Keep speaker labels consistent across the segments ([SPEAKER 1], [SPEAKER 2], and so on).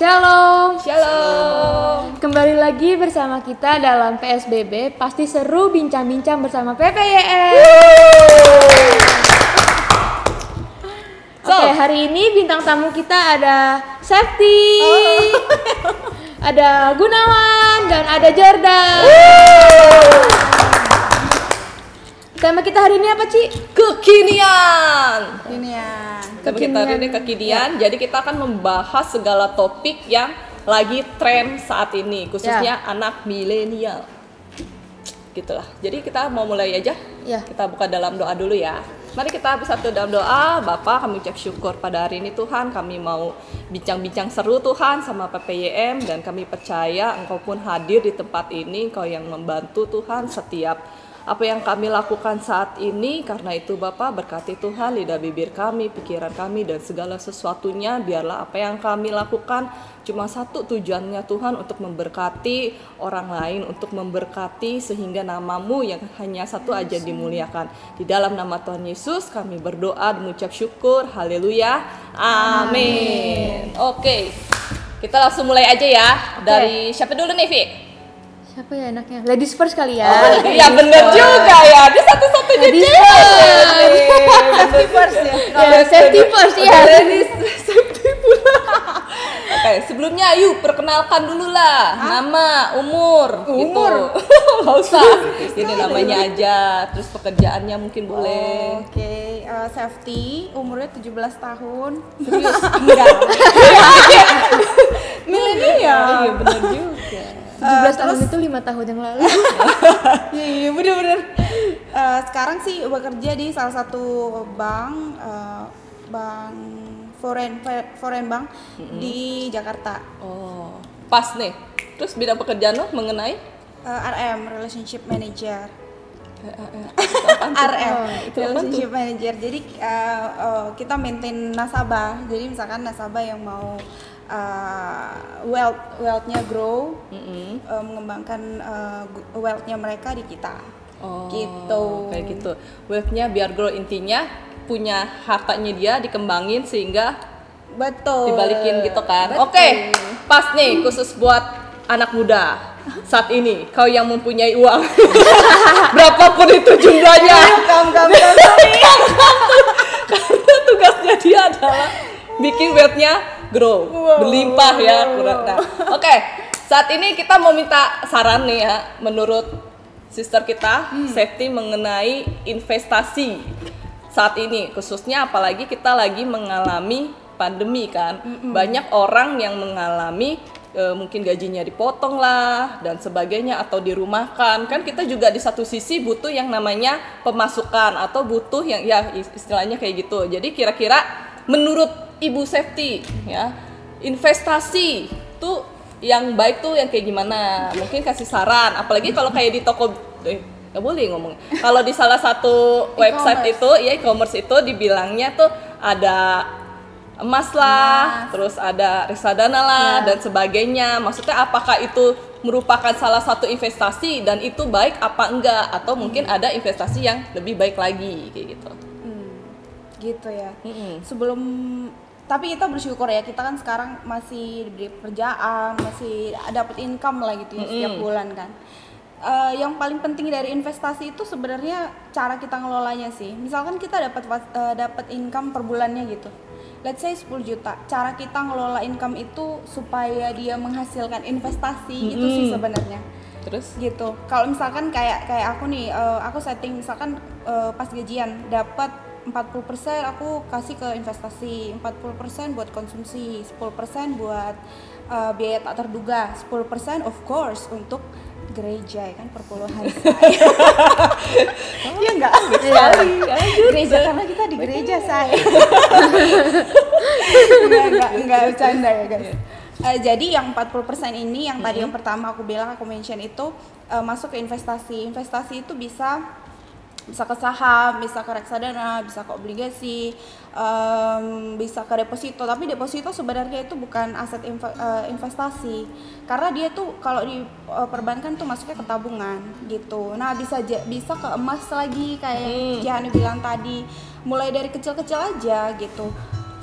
[SPEAKER 1] Shalom.
[SPEAKER 2] Shalom.
[SPEAKER 1] Kembali lagi bersama kita dalam PSBB. Pasti seru bincang-bincang bersama PPYM.
[SPEAKER 2] So.
[SPEAKER 1] Oke, hari ini bintang tamu kita ada Safety, ada Gunawan, dan ada Jordan. Tema kita hari ini apa, Ci?
[SPEAKER 2] Kekinian.
[SPEAKER 3] Ini ya.
[SPEAKER 2] Tema kita hari ini kekinian. Jadi kita akan membahas segala topik yang lagi tren saat ini, khususnya anak milenial. Gitulah. Jadi kita mau mulai aja.
[SPEAKER 1] Ya.
[SPEAKER 2] Kita buka dalam doa dulu ya. Mari kita bersatu dalam doa. Bapak, kami ucap syukur pada hari ini Tuhan. Kami mau bincang-bincang seru Tuhan sama PPYM dan kami percaya Engkau pun hadir di tempat ini. Engkau yang membantu Tuhan setiap apa yang kami lakukan saat ini karena itu Bapak berkati Tuhan lidah bibir kami, pikiran kami dan segala sesuatunya biarlah apa yang kami lakukan cuma satu tujuannya Tuhan untuk memberkati orang lain, untuk memberkati sehingga namamu yang hanya satu aja dimuliakan. Di dalam nama Tuhan Yesus kami berdoa dan mengucap syukur. Haleluya. Amin. Oke. Kita langsung mulai aja ya. Dari siapa dulu nih, Vi?
[SPEAKER 1] Siapa ya enaknya? Ladies first kali ya.
[SPEAKER 2] Oh, iya bener juga ya. Dia satu-satunya
[SPEAKER 1] Ladies
[SPEAKER 2] cewek.
[SPEAKER 1] first.
[SPEAKER 3] Safety first ya.
[SPEAKER 1] Ya, safety first ya.
[SPEAKER 2] Ladies safety pula. Oke, sebelumnya yuk perkenalkan dulu lah. Nama, umur,
[SPEAKER 3] Umur?
[SPEAKER 2] gitu. Gak usah. Ini namanya aja. Terus pekerjaannya mungkin boleh.
[SPEAKER 3] Oke, eh, Safety umurnya 17 tahun. Serius? Enggak. Milenial.
[SPEAKER 2] Iya bener juga.
[SPEAKER 1] 17 tahun itu 5 tahun yang lalu.
[SPEAKER 3] Iya, iya bener-bener. Eh, sekarang sih bekerja di salah satu bank, eh, bank foreign foreign bank di Jakarta.
[SPEAKER 2] Oh, pas nih. Terus bidang pekerjaan lo mengenai
[SPEAKER 3] Eh, RM Relationship Manager. RM
[SPEAKER 2] itu apa
[SPEAKER 3] Relationship Manager. Jadi eh, eh, kita maintain nasabah. Jadi misalkan nasabah yang mau eh, wealth wealthnya grow,
[SPEAKER 2] Mm-mm.
[SPEAKER 3] eh, mengembangkan eh, wealthnya mereka di kita.
[SPEAKER 2] Oh,
[SPEAKER 3] Gitu.
[SPEAKER 2] Kayak gitu. Wealth-nya biar grow intinya punya hartanya dia dikembangin sehingga
[SPEAKER 3] Betul.
[SPEAKER 2] dibalikin gitu kan. Oke, pas nih khusus buat anak muda saat ini kau yang mempunyai uang berapapun itu jumlahnya
[SPEAKER 3] Kam kam kam.
[SPEAKER 2] Karena tugasnya dia adalah bikin wealth-nya grow berlimpah ya kurang. Nah, oke. Saat ini kita mau minta saran nih ya menurut sister kita safety mengenai investasi saat ini. Khususnya apalagi kita lagi mengalami pandemi kan. Banyak orang yang mengalami e, mungkin gajinya dipotong lah dan sebagainya atau dirumahkan. Kan kita juga di satu sisi butuh yang namanya pemasukan atau butuh yang ya istilahnya kayak gitu. Jadi kira-kira menurut ibu safety ya investasi tuh yang baik tuh yang kayak gimana mungkin kasih saran apalagi kalau kayak di toko eh, nggak boleh ngomong kalau di salah satu website itu ya e-commerce itu dibilangnya tuh ada emas lah, terus ada reksadana lah
[SPEAKER 3] Ya.
[SPEAKER 2] dan sebagainya. Maksudnya apakah itu merupakan salah satu investasi dan itu baik apa enggak atau mungkin ada investasi yang lebih baik lagi kayak gitu.
[SPEAKER 3] Hmm, gitu ya.
[SPEAKER 2] Mm-mm.
[SPEAKER 3] Sebelum tapi kita bersyukur ya kita kan sekarang masih diberi pekerjaan, masih dapat income lah gitu ya setiap
[SPEAKER 2] Mm-mm.
[SPEAKER 3] bulan kan. Eh, yang paling penting dari investasi itu sebenarnya cara kita ngelolanya sih. Misalkan kita dapat eh, dapat income per bulannya gitu. Let's say 10 juta. Cara kita ngelola income itu supaya dia menghasilkan investasi itu sih sebenarnya
[SPEAKER 2] Terus
[SPEAKER 3] gitu kalau misalkan kayak kayak aku nih eh, aku setting misalkan eh, pas gajian dapat 40% aku kasih ke investasi 40% buat konsumsi 10% buat eh, biaya tak terduga 10% of course untuk gereja ya kan perpuluhan. Saya Iya. Enggak gereja karena kita di gereja saya enggak enggak enggak bercanda ya guys. Eh, jadi yang 40% ini yang tadi yang pertama aku bilang aku mention itu eh, masuk ke investasi. Investasi itu bisa bisa ke saham, bisa ke reksadana, bisa ke obligasi, em, bisa ke deposito. Tapi deposito sebenarnya itu bukan aset inve- eh, investasi, karena dia tuh kalau di eh, perbankan tuh masuknya ke tabungan gitu. Nah bisa bisa ke emas lagi kayak
[SPEAKER 2] Hmm.
[SPEAKER 3] Jihani bilang tadi, mulai dari kecil-kecil aja gitu.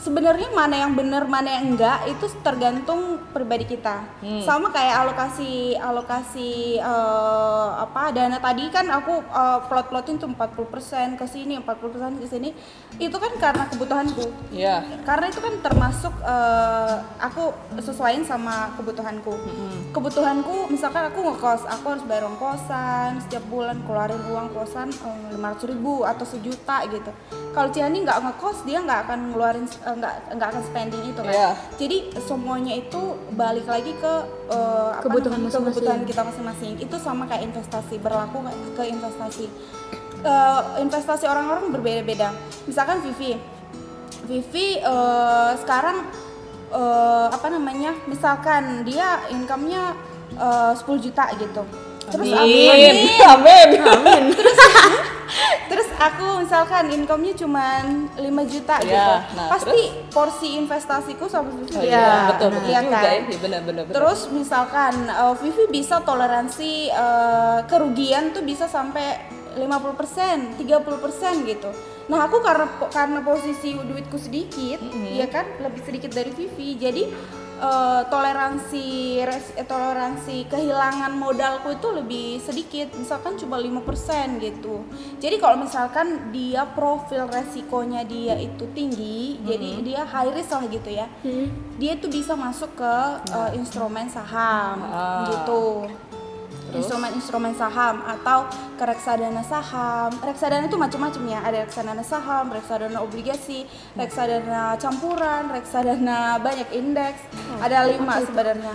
[SPEAKER 3] Sebenarnya mana yang benar mana yang enggak itu tergantung pribadi kita.
[SPEAKER 2] Hmm.
[SPEAKER 3] sama kayak alokasi alokasi eh, apa dana tadi kan aku eh, plot-plotin tuh 40% ke sini 40% ke sini. Itu kan karena kebutuhanku.
[SPEAKER 2] Iya.
[SPEAKER 3] karena itu kan termasuk eh, aku sesuaiin sama kebutuhanku. Kebutuhanku misalkan aku ngekos aku harus bayar ongkosan kosan setiap bulan keluarin uang kosan lima ratus ribu atau sejuta gitu. Kalau Ciani nggak ngekos dia nggak akan ngeluarin eh, nggak nggak akan spending itu kan.
[SPEAKER 2] Iya.
[SPEAKER 3] jadi semuanya itu balik lagi ke apa
[SPEAKER 1] Kebutuhan
[SPEAKER 3] namanya,
[SPEAKER 1] masing-masing.
[SPEAKER 3] kebutuhan kita masing-masing. Itu sama kayak investasi berlaku ke- ke investasi? Eh, investasi orang-orang berbeda-beda. Misalkan Vivi. Vivi eh, sekarang eh, apa namanya misalkan dia income-nya eh, 10 juta gitu terus
[SPEAKER 2] Amin. Amin.
[SPEAKER 3] terus aku misalkan income-nya cuma 5 juta
[SPEAKER 2] Ya,
[SPEAKER 3] gitu
[SPEAKER 2] nah,
[SPEAKER 3] pasti porsi investasiku sama Vivi
[SPEAKER 2] Oh, iya, betul betul
[SPEAKER 3] Iya
[SPEAKER 2] juga
[SPEAKER 3] kan?
[SPEAKER 2] ya. Iya, benar benar.
[SPEAKER 3] Terus misalkan uh, Vivi bisa toleransi uh, kerugian tuh bisa sampai 50%, 30% gitu. Nah, aku karena karena posisi duitku sedikit,
[SPEAKER 2] Mm-hmm.
[SPEAKER 3] ya kan, lebih sedikit dari Vivi. Jadi uh, toleransi res- eh, toleransi kehilangan modalku itu lebih sedikit, misalkan cuma 5% gitu. Jadi kalau misalkan dia profil resikonya dia itu tinggi, jadi dia high risk lah gitu ya dia tuh bisa masuk ke uh, instrumen saham
[SPEAKER 2] Ah.
[SPEAKER 3] gitu instrumen-instrumen saham atau ke reksadana saham. Reksadana itu macam-macam ya. Ada reksadana saham reksadana obligasi reksadana campuran reksadana banyak indeks. Ada lima sebenarnya.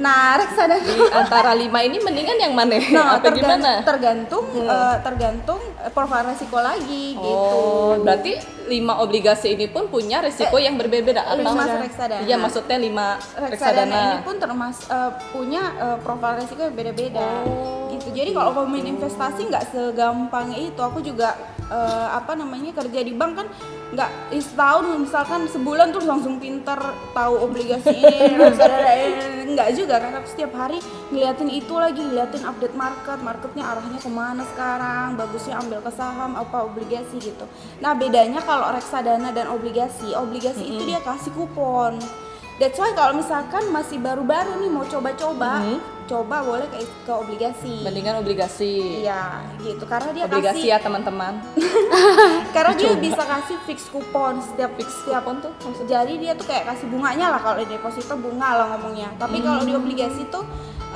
[SPEAKER 3] Nah reksadana
[SPEAKER 2] Di antara lima ini mendingan yang mana?
[SPEAKER 3] nah
[SPEAKER 2] Apa gimana?
[SPEAKER 3] tergantung uh, tergantung uh, profil resiko lagi gitu
[SPEAKER 2] Oh, berarti lima obligasi ini pun punya risiko yang berbeda atau
[SPEAKER 3] lima reksadana.
[SPEAKER 2] Iya, maksudnya lima
[SPEAKER 3] reksadana
[SPEAKER 2] reksadana.
[SPEAKER 3] ini pun termas eh, punya eh, profil resiko yang beda-beda
[SPEAKER 2] Oh,
[SPEAKER 3] gitu jadi kalau ngomongin investasi nggak segampang itu aku juga eh, apa namanya kerja di bank kan nggak eh, setahun misalkan sebulan tuh langsung pinter tahu obligasi ini ini nggak juga kan setiap hari ngeliatin itu lagi ngeliatin update market marketnya arahnya ke mana sekarang bagusnya ambil ke saham apa obligasi gitu. Nah bedanya kalau reksadana dan obligasi obligasi itu dia kasih kupon That's why kalau misalkan masih baru-baru nih mau coba-coba, coba boleh ke, ke obligasi.
[SPEAKER 2] Mendingan obligasi.
[SPEAKER 3] Iya, gitu. Karena dia
[SPEAKER 2] obligasi
[SPEAKER 3] kasih
[SPEAKER 2] ya teman-teman.
[SPEAKER 3] karena dia bisa kasih fix kupon setiap fix setiap
[SPEAKER 2] Kupon tuh
[SPEAKER 3] jadi dia tuh kayak kasih bunganya lah kalau di deposito bunga lah ngomongnya. Tapi kalau di obligasi tuh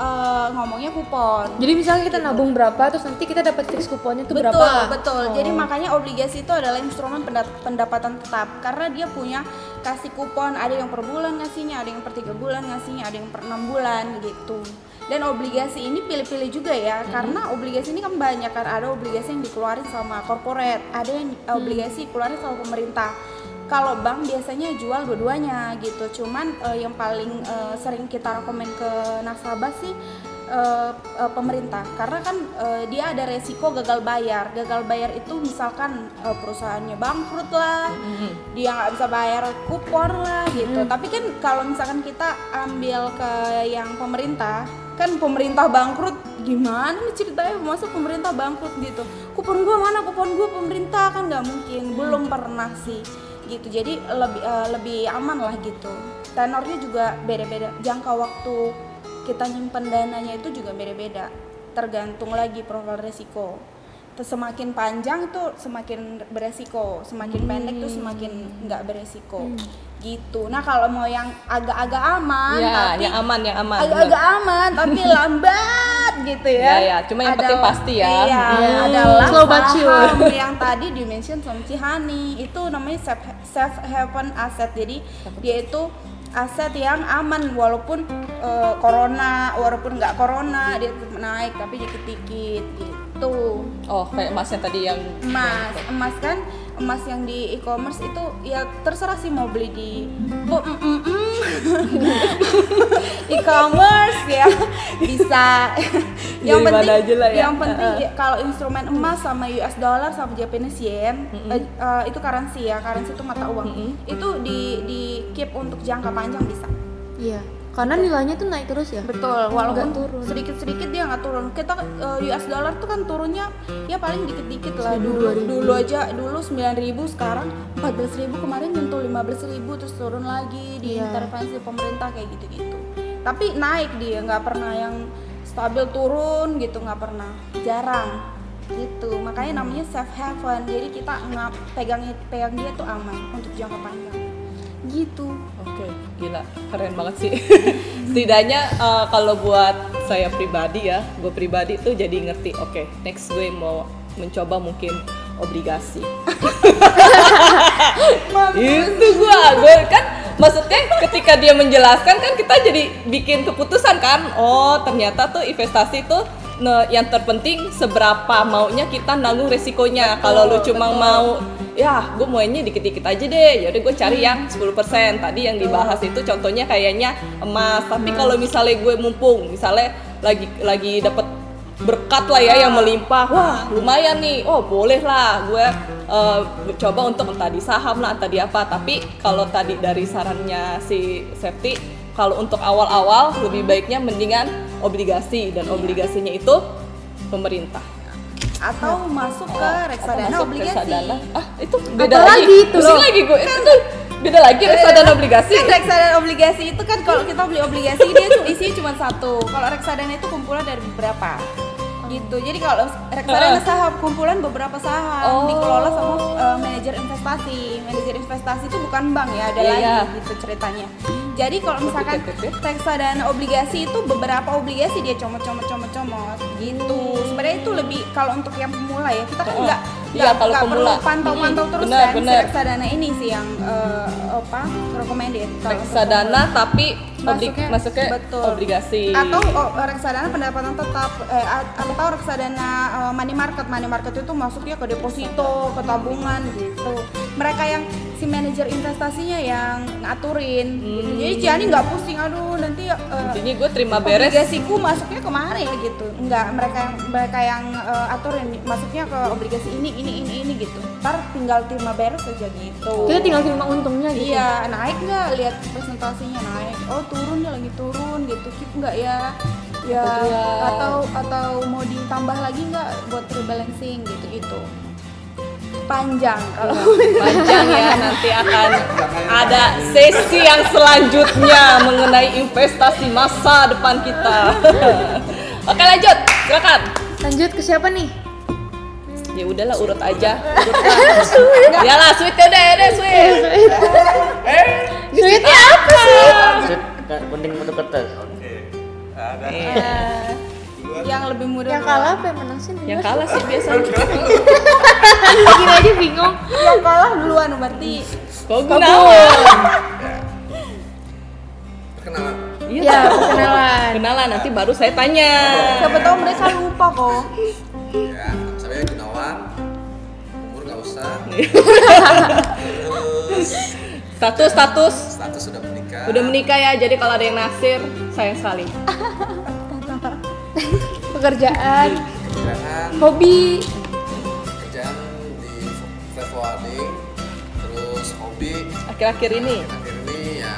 [SPEAKER 3] eh, ngomongnya kupon.
[SPEAKER 1] Jadi misalnya kita nabung berapa, terus nanti kita dapat fix kuponnya tuh
[SPEAKER 3] betul,
[SPEAKER 1] berapa?
[SPEAKER 3] betul. Jadi makanya obligasi itu adalah instrumen penda- pendapatan tetap karena dia punya kasih kupon. Ada yang per bulan ngasihnya, ada yang per tiga bulan ngasihnya, ada yang per enam bulan gitu. Dan obligasi ini pilih-pilih juga ya, karena obligasi ini kan banyak kan. Ada obligasi yang dikeluarin sama corporate, ada yang eh, obligasi dikeluarin sama pemerintah. Kalau bank biasanya jual dua-duanya gitu. Cuman eh, yang paling eh, sering kita rekomen ke nasabah sih eh, pemerintah. Karena kan eh, dia ada resiko gagal bayar. Gagal bayar itu misalkan eh, perusahaannya bangkrut lah dia nggak bisa bayar kupon lah gitu. Tapi kan kalau misalkan kita ambil ke yang pemerintah kan pemerintah bangkrut gimana nih ceritanya? Masa pemerintah bangkrut gitu? Kupon gua mana? Kupon gua pemerintah kan nggak mungkin. Belum pernah sih gitu. Jadi lebih eh, lebih aman lah gitu. Tenornya juga beda-beda jangka waktu kita nyimpen dananya itu juga beda-beda. Tergantung lagi profil resiko. Semakin panjang tuh semakin beresiko semakin pendek tuh semakin nggak beresiko. Gitu. Nah kalau mau yang agak-agak aman
[SPEAKER 2] Ya,
[SPEAKER 3] tapi
[SPEAKER 2] yang aman, yang aman.
[SPEAKER 3] agak-agak aman tapi lambat gitu ya.
[SPEAKER 2] Ya, ya, cuma yang penting pasti ya.
[SPEAKER 3] iya
[SPEAKER 1] Hmm,
[SPEAKER 3] adalah
[SPEAKER 1] slow
[SPEAKER 3] saham yang tadi di mention sama Cihani. Itu namanya safe, safe haven asset. Jadi dia itu aset yang aman walaupun eh, corona walaupun nggak corona dia tetap naik tapi dikit-dikit gitu
[SPEAKER 2] Oh, kayak emasnya tadi yang
[SPEAKER 3] emas emas kan emas yang di e-commerce itu ya terserah sih mau beli di mm, mm, mm. e-commerce ya bisa. Yang
[SPEAKER 2] Di mana
[SPEAKER 3] penting
[SPEAKER 2] aja lah ya.
[SPEAKER 3] yang penting ya, kalau instrumen emas sama US dollar sama Japanese yen eh, eh, itu currency ya currency itu mata uang. Itu di di keep untuk jangka panjang bisa.
[SPEAKER 1] Iya. Karena nilainya tuh naik terus ya.
[SPEAKER 3] Betul, walaupun
[SPEAKER 1] turun.
[SPEAKER 3] sedikit-sedikit dia nggak turun. Kita eh, US dollar tuh kan turunnya ya paling dikit-dikit lah.
[SPEAKER 1] Seribu,
[SPEAKER 3] Dulu dulu aja dulu 9.000 sekarang 14.000 kemarin nyentuh 15.000 terus turun lagi di
[SPEAKER 1] Iya.
[SPEAKER 3] intervensi pemerintah kayak gitu-gitu. Tapi naik dia nggak pernah yang stabil turun gitu nggak pernah, jarang gitu. Makanya namanya safe haven. Jadi kita nggak pegang pegang dia tuh aman untuk jangka panjang. Gitu.
[SPEAKER 2] Gila, keren banget sih. Setidaknya eh, kalau buat saya pribadi ya, gue pribadi tuh jadi ngerti. Oke, next gue mau mencoba mungkin obligasi. itu gua, gue kan maksudnya ketika dia menjelaskan kan kita jadi bikin keputusan kan. Oh, ternyata tuh investasi tuh yang terpenting seberapa maunya kita nanggung resikonya. Kalau lu cuma mau ya gue maunya dikit-dikit aja deh yaudah gue cari yang 10% tadi yang dibahas itu contohnya kayaknya emas. Tapi kalau misalnya gue mumpung misalnya lagi lagi dapat berkat lah ya yang melimpah wah lumayan nih. Oh boleh lah gue eh, coba untuk entah di saham lah entah di apa. Tapi kalau tadi dari sarannya si Septi kalau untuk awal-awal lebih baiknya mendingan obligasi dan obligasinya itu pemerintah
[SPEAKER 3] Atau masuk ke reksadana
[SPEAKER 2] Masuk
[SPEAKER 3] obligasi.
[SPEAKER 2] reksadana. ah itu beda
[SPEAKER 1] Apa
[SPEAKER 2] lagi,
[SPEAKER 1] lagi itu
[SPEAKER 2] Pusing lagi gue itu beda lagi reksadana obligasi
[SPEAKER 3] Kan reksadana obligasi itu kan kalau kita beli obligasi dia isinya cuma satu. Kalau reksadana itu kumpulan dari beberapa. Gitu. Jadi kalau reksadana saham kumpulan beberapa saham
[SPEAKER 2] Oh.
[SPEAKER 3] dikelola sama uh, manajer investasi. Manajer investasi itu bukan bank ya, ada
[SPEAKER 2] Iya,
[SPEAKER 3] lagi
[SPEAKER 2] iya.
[SPEAKER 3] gitu ceritanya. Jadi kalau misalkan
[SPEAKER 2] oke.
[SPEAKER 3] reksadana obligasi itu beberapa obligasi dia comot-comot comot-comot gitu. Sebenarnya itu lebih kalau untuk yang pemula ya kita kan nggak
[SPEAKER 2] iya, kalau
[SPEAKER 3] perlu
[SPEAKER 2] pemula.
[SPEAKER 3] pantau-pantau
[SPEAKER 2] Hmm,
[SPEAKER 3] terus
[SPEAKER 2] benar,
[SPEAKER 3] kan si
[SPEAKER 2] benar.
[SPEAKER 3] reksadana ini sih yang eh, apa recommended kalau
[SPEAKER 2] reksadana tapi obli-
[SPEAKER 3] Masuknya-
[SPEAKER 2] masuknya
[SPEAKER 3] betul.
[SPEAKER 2] obligasi
[SPEAKER 3] atau oh, reksadana pendapatan tetap eh, atau reksadana eh, money market money market itu masuknya ke deposito ke tabungan gitu mereka yang si manajer investasinya yang ngaturin.
[SPEAKER 2] Hmm.
[SPEAKER 3] jadi Ciani nggak pusing aduh nanti eh,
[SPEAKER 2] intinya gue terima beres
[SPEAKER 3] obligasiku masuknya ke mana ya gitu enggak mereka yang mereka yang eh, aturin masuknya ke obligasi ini ini ini ini gitu ntar tinggal terima beres aja gitu
[SPEAKER 1] Kita tinggal terima untungnya gitu.
[SPEAKER 3] Iya, naik nggak? Lihat presentasinya naik. Oh turun ya lagi turun gitu. Keep nggak ya? Ya
[SPEAKER 2] atau
[SPEAKER 3] atau mau ditambah lagi nggak buat rebalancing gitu gitu. Panjang. Kalau
[SPEAKER 2] panjang ya nanti akan ada sesi yang selanjutnya mengenai investasi masa depan kita. Oke lanjut. Silakan.
[SPEAKER 1] Lanjut ke siapa nih?
[SPEAKER 2] ya udahlah urut aja. Ya lah sweet ya deh deh sweet.
[SPEAKER 1] Sweetnya apa sih?
[SPEAKER 4] Sweet, penting untuk kertas.
[SPEAKER 3] Eh, yang lebih mudah.
[SPEAKER 1] Yang kalah apa yang menang sih?
[SPEAKER 2] yang kalah sih biasanya
[SPEAKER 1] Gini aja bingung.
[SPEAKER 3] yang kalah duluan berarti.
[SPEAKER 2] kok gunawan
[SPEAKER 5] Perkenalan.
[SPEAKER 2] iya
[SPEAKER 1] Ya, perkenalan.
[SPEAKER 2] kenalan nanti baru saya tanya
[SPEAKER 3] Siapa tahu mereka lupa kok.
[SPEAKER 5] Ya, nama saya Gunawan. Umur nggak usah. Terus
[SPEAKER 2] status status
[SPEAKER 5] status sudah menikah.
[SPEAKER 2] udah menikah ya jadi kalau ada yang naksir sayang sekali
[SPEAKER 1] Pekerjaan,
[SPEAKER 5] Kerjaan,
[SPEAKER 1] hobi,
[SPEAKER 5] kerjaan di forwarding. Terus hobi
[SPEAKER 2] akhir-akhir ini
[SPEAKER 5] akhir ini ya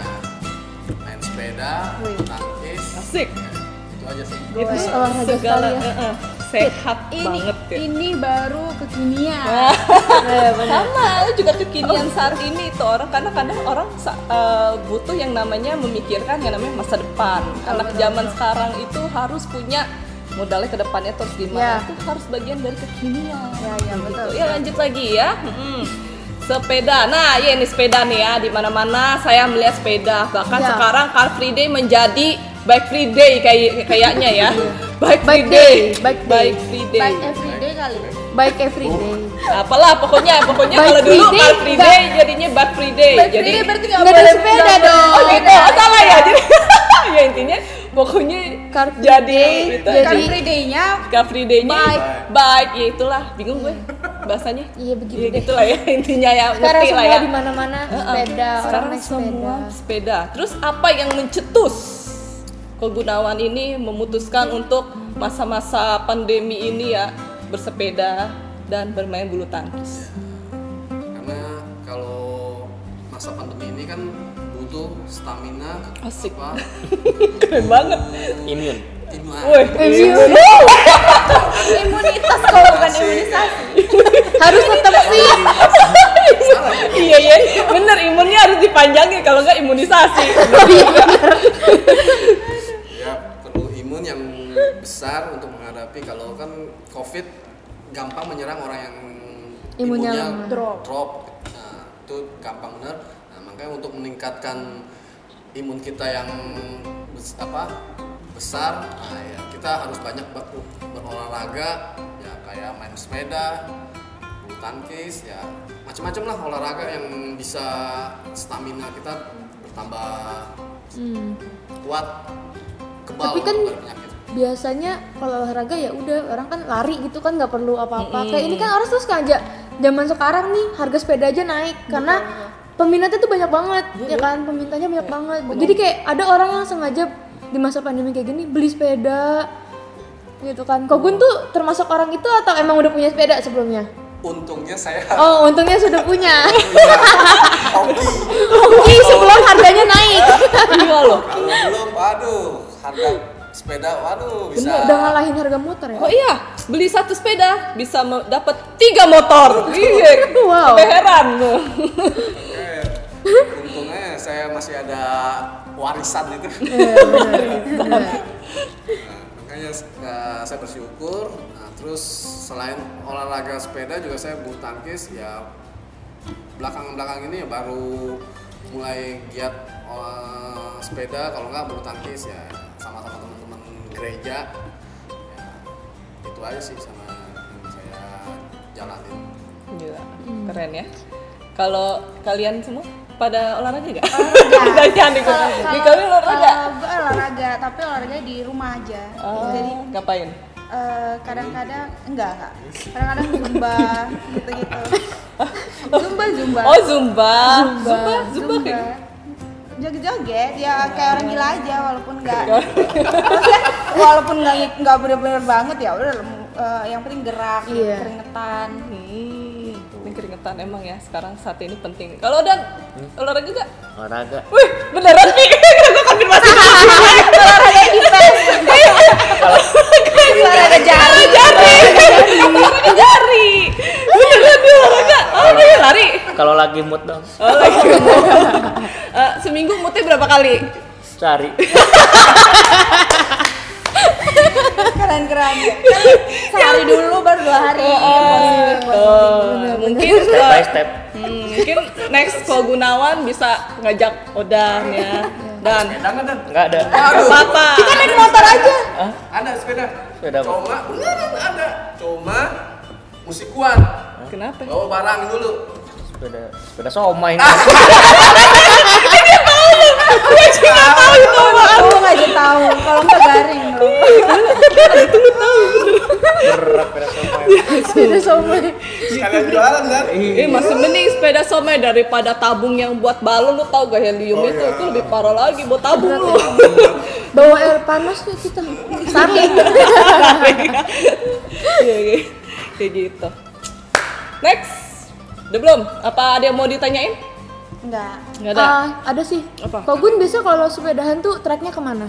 [SPEAKER 5] main sepeda, tangkis.
[SPEAKER 2] asik
[SPEAKER 5] Ya, itu aja sih.
[SPEAKER 2] itu
[SPEAKER 1] olahraga
[SPEAKER 2] segala
[SPEAKER 1] sekali ya.
[SPEAKER 2] eh, eh, sehat
[SPEAKER 3] Ini
[SPEAKER 2] banget ya
[SPEAKER 3] ini baru kekinian.
[SPEAKER 1] Benar.
[SPEAKER 2] sama lu juga kekinian saat ini tuh orang karena kadang orang eh, butuh yang namanya memikirkan yang namanya masa depan anak zaman sekarang itu harus punya modalnya ke depannya terus gimana
[SPEAKER 1] Ya.
[SPEAKER 2] itu harus bagian dari kekinian
[SPEAKER 3] Ya, ya, betul.
[SPEAKER 2] ya lanjut lagi ya Mm-mm. sepeda nah ya ini sepeda nih ya di mana mana saya melihat sepeda bahkan
[SPEAKER 1] Ya.
[SPEAKER 2] sekarang Car Free Day menjadi Bike Free Day kayak kayaknya ya Bike Free
[SPEAKER 1] Bike
[SPEAKER 2] Day
[SPEAKER 1] day, bike day.
[SPEAKER 2] Bike Free Day
[SPEAKER 3] kali.
[SPEAKER 1] Baik everyday.
[SPEAKER 2] apalah pokoknya pokoknya
[SPEAKER 1] Bike
[SPEAKER 2] kalau
[SPEAKER 1] free
[SPEAKER 2] dulu
[SPEAKER 1] day,
[SPEAKER 2] Car Free Day jadinya Bike Free Day
[SPEAKER 3] Baik
[SPEAKER 2] jadi
[SPEAKER 3] everyday berarti nggak
[SPEAKER 1] nggak ada
[SPEAKER 3] boleh
[SPEAKER 1] sepeda dong.
[SPEAKER 2] oh gitu oh, salah ya jadi ya intinya pokoknya
[SPEAKER 1] Car Free
[SPEAKER 2] jadi
[SPEAKER 1] Day,
[SPEAKER 2] gitu.
[SPEAKER 1] jadi-
[SPEAKER 3] Car Free Day-nya
[SPEAKER 2] Car Free Day-nya
[SPEAKER 3] Bike.
[SPEAKER 2] bike ya itulah bingung gue bahasanya
[SPEAKER 1] Iya begitu
[SPEAKER 2] ya
[SPEAKER 1] deh.
[SPEAKER 2] gitulah ya intinya ya
[SPEAKER 1] Sekarang
[SPEAKER 2] ngerti lah
[SPEAKER 1] semua
[SPEAKER 2] ya
[SPEAKER 1] di mana-mana
[SPEAKER 2] Heeh.
[SPEAKER 1] sepeda, orang
[SPEAKER 2] sekarang
[SPEAKER 1] naik
[SPEAKER 2] semua
[SPEAKER 1] sepeda.
[SPEAKER 2] sepeda terus apa yang mencetus Ko Gunawan ini memutuskan untuk masa-masa pandemi ini ya bersepeda dan bermain bulu tangkis
[SPEAKER 5] Karena kalau masa pandemi ini kan butuh stamina,
[SPEAKER 2] Asik.
[SPEAKER 5] apa,
[SPEAKER 2] Keren banget.
[SPEAKER 4] Imun.
[SPEAKER 5] imun.
[SPEAKER 2] Woi,
[SPEAKER 3] Imunitas kalau bukan imunisasi.
[SPEAKER 1] Harus tetap sih.
[SPEAKER 5] Ya?
[SPEAKER 2] iya iya, bener imunnya harus dipanjangin kalau nggak imunisasi.
[SPEAKER 5] ya perlu imun yang besar untuk menghadapi kalau kan covid gampang menyerang orang yang
[SPEAKER 1] Imunnya
[SPEAKER 5] imunnya.
[SPEAKER 3] Drop.
[SPEAKER 5] drop nah, itu gampang bener makanya untuk meningkatkan imun kita yang bes- apa besar nah ya kita harus banyak ber- berolahraga ya kayak main sepeda bulu tangkis ya macam-macam lah olahraga yang bisa stamina kita bertambah
[SPEAKER 1] Hmm.
[SPEAKER 5] kuat kebal
[SPEAKER 1] Tapi kan biasanya kalau olahraga ya udah orang kan lari gitu kan nggak perlu apa-apa. Kayak ini kan orang tuh sengaja zaman sekarang nih harga sepeda aja naik karena peminatnya tuh banyak banget ya kan pemintanya banyak banget. Jadi kayak ada orang yang sengaja di masa pandemi kayak gini beli sepeda gitu kan. Kogun tuh termasuk orang itu atau emang udah punya sepeda sebelumnya?
[SPEAKER 5] untungnya saya
[SPEAKER 1] Oh, untungnya sudah punya.
[SPEAKER 5] hobi
[SPEAKER 1] Oke, sebelum harganya naik.
[SPEAKER 2] Iya loh.
[SPEAKER 5] kalau belum waduh harga sepeda waduh bisa
[SPEAKER 1] Bener, udah ngalahin harga motor ya.
[SPEAKER 2] Oh iya, beli satu sepeda bisa dapat tiga motor. Iya.
[SPEAKER 1] Wow.
[SPEAKER 2] Sampai heran.
[SPEAKER 5] Untungnya saya masih ada warisan itu
[SPEAKER 1] Iya,
[SPEAKER 5] Nah, makanya eh, saya bersyukur. Nah, terus selain olahraga sepeda juga saya bulu tangkis ya belakang-belakang ini ya baru mulai giat eh, sepeda kalau nggak bulu tangkis ya sama-sama teman-teman gereja. Ya, itu aja sih sama yang saya jalanin.
[SPEAKER 2] Gila,
[SPEAKER 1] Hmm.
[SPEAKER 2] keren ya. Kalau kalian semua pada olahraga gak?
[SPEAKER 3] Olahraga.
[SPEAKER 2] Jangan
[SPEAKER 3] Kalau-
[SPEAKER 2] di kalian olahraga.
[SPEAKER 3] Gue olahraga, tapi olahraga di rumah aja.
[SPEAKER 2] Oh,
[SPEAKER 3] Jadi
[SPEAKER 2] ngapain?
[SPEAKER 3] eh, kadang-kadang enggak enggak. Kadang-kadang zumba gitu-gitu. Zumba zumba.
[SPEAKER 2] Oh zumba. Zumba, zumba,
[SPEAKER 3] Zumba.
[SPEAKER 2] kayak
[SPEAKER 3] Joget-joget ya kayak orang gila aja walaupun enggak walaupun enggak enggak bener-bener banget ya udah eh, yang penting gerak,
[SPEAKER 1] Iya.
[SPEAKER 3] keringetan.
[SPEAKER 2] Hmm, ini keringetan emang ya sekarang saat ini penting. Kalau dan olahraga gak?
[SPEAKER 4] Olahraga.
[SPEAKER 2] Wih, beneran nih. Gue konfirmasi.
[SPEAKER 3] Olahraga di. Olahraga jari.
[SPEAKER 2] Jari. Olahraga jari. Beneran dia olahraga. Oh, dia lari.
[SPEAKER 4] Kalau lagi mood dong.
[SPEAKER 2] Oh, lagi Eh, seminggu muter berapa kali?
[SPEAKER 4] Cari.
[SPEAKER 3] Keren-keren. Sehari dulu baru dua hari. Positif, positif.
[SPEAKER 2] Oh, mungkin
[SPEAKER 4] Step by
[SPEAKER 2] eh,
[SPEAKER 4] step.
[SPEAKER 2] hmm, mungkin next kalau Gunawan bisa ngajak Odan ya. Dan
[SPEAKER 4] Enggak ada.
[SPEAKER 2] apa-apa.
[SPEAKER 3] Kita naik motor aja.
[SPEAKER 5] ada sepeda
[SPEAKER 4] Sepeda apa?
[SPEAKER 5] cuma beneran ada cuma musik kuat
[SPEAKER 2] Kenapa?
[SPEAKER 5] bawa barang dulu
[SPEAKER 4] Sepeda sepeda somai.
[SPEAKER 3] Tahu aja tahu. Kalau nggak garing loh.
[SPEAKER 4] Berat sepeda somai.
[SPEAKER 1] Sepeda somai.
[SPEAKER 5] sekalian jualan kan
[SPEAKER 2] Eh masih mending sepeda somai daripada tabung yang buat balon lu tau gak helium
[SPEAKER 5] Oh,
[SPEAKER 2] itu
[SPEAKER 5] iya.
[SPEAKER 2] itu lebih parah lagi buat tabung lu.
[SPEAKER 1] Bawa air panas tuh kita. Saring.
[SPEAKER 2] Iya iya. Kayak gitu. Next. Udah belum? Apa ada yang mau ditanyain?
[SPEAKER 3] Enggak.
[SPEAKER 2] Enggak ada.
[SPEAKER 1] Ah, ada sih.
[SPEAKER 2] Apa?
[SPEAKER 1] Kok Gun biasa kalau sepedahan tuh treknya ke mana?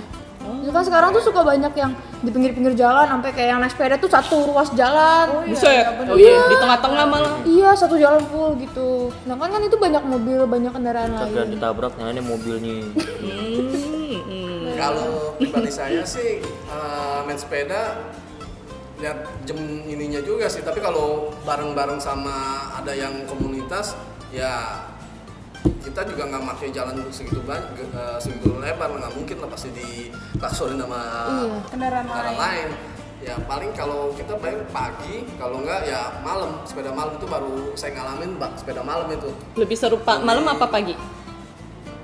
[SPEAKER 1] Ya kan sekarang tuh suka banyak yang di pinggir-pinggir jalan sampai kayak yang naik sepeda tuh satu ruas jalan.
[SPEAKER 2] Bisa ya? Oh iya, di tengah-tengah malah.
[SPEAKER 1] Iya, satu jalan full gitu. Nah kan kan itu banyak mobil, banyak kendaraan
[SPEAKER 4] Kagak
[SPEAKER 1] lain.
[SPEAKER 4] ditabrak yang ini mobilnya.
[SPEAKER 2] Hmm,
[SPEAKER 5] kalau pribadi saya sih eh, main sepeda lihat jam ininya juga sih tapi kalau bareng-bareng sama ada yang komunitas ya kita juga nggak pakai jalan segitu banyak eh, segitu lebar nggak mungkin lah pasti ditaksorin sama
[SPEAKER 1] Iya.
[SPEAKER 3] Kendaraan
[SPEAKER 5] kendaraan
[SPEAKER 3] lain.
[SPEAKER 5] lain ya paling kalau kita main pagi kalau nggak ya malam sepeda malam itu baru saya ngalamin bak sepeda malam itu
[SPEAKER 2] Lebih seru pak malam apa pagi?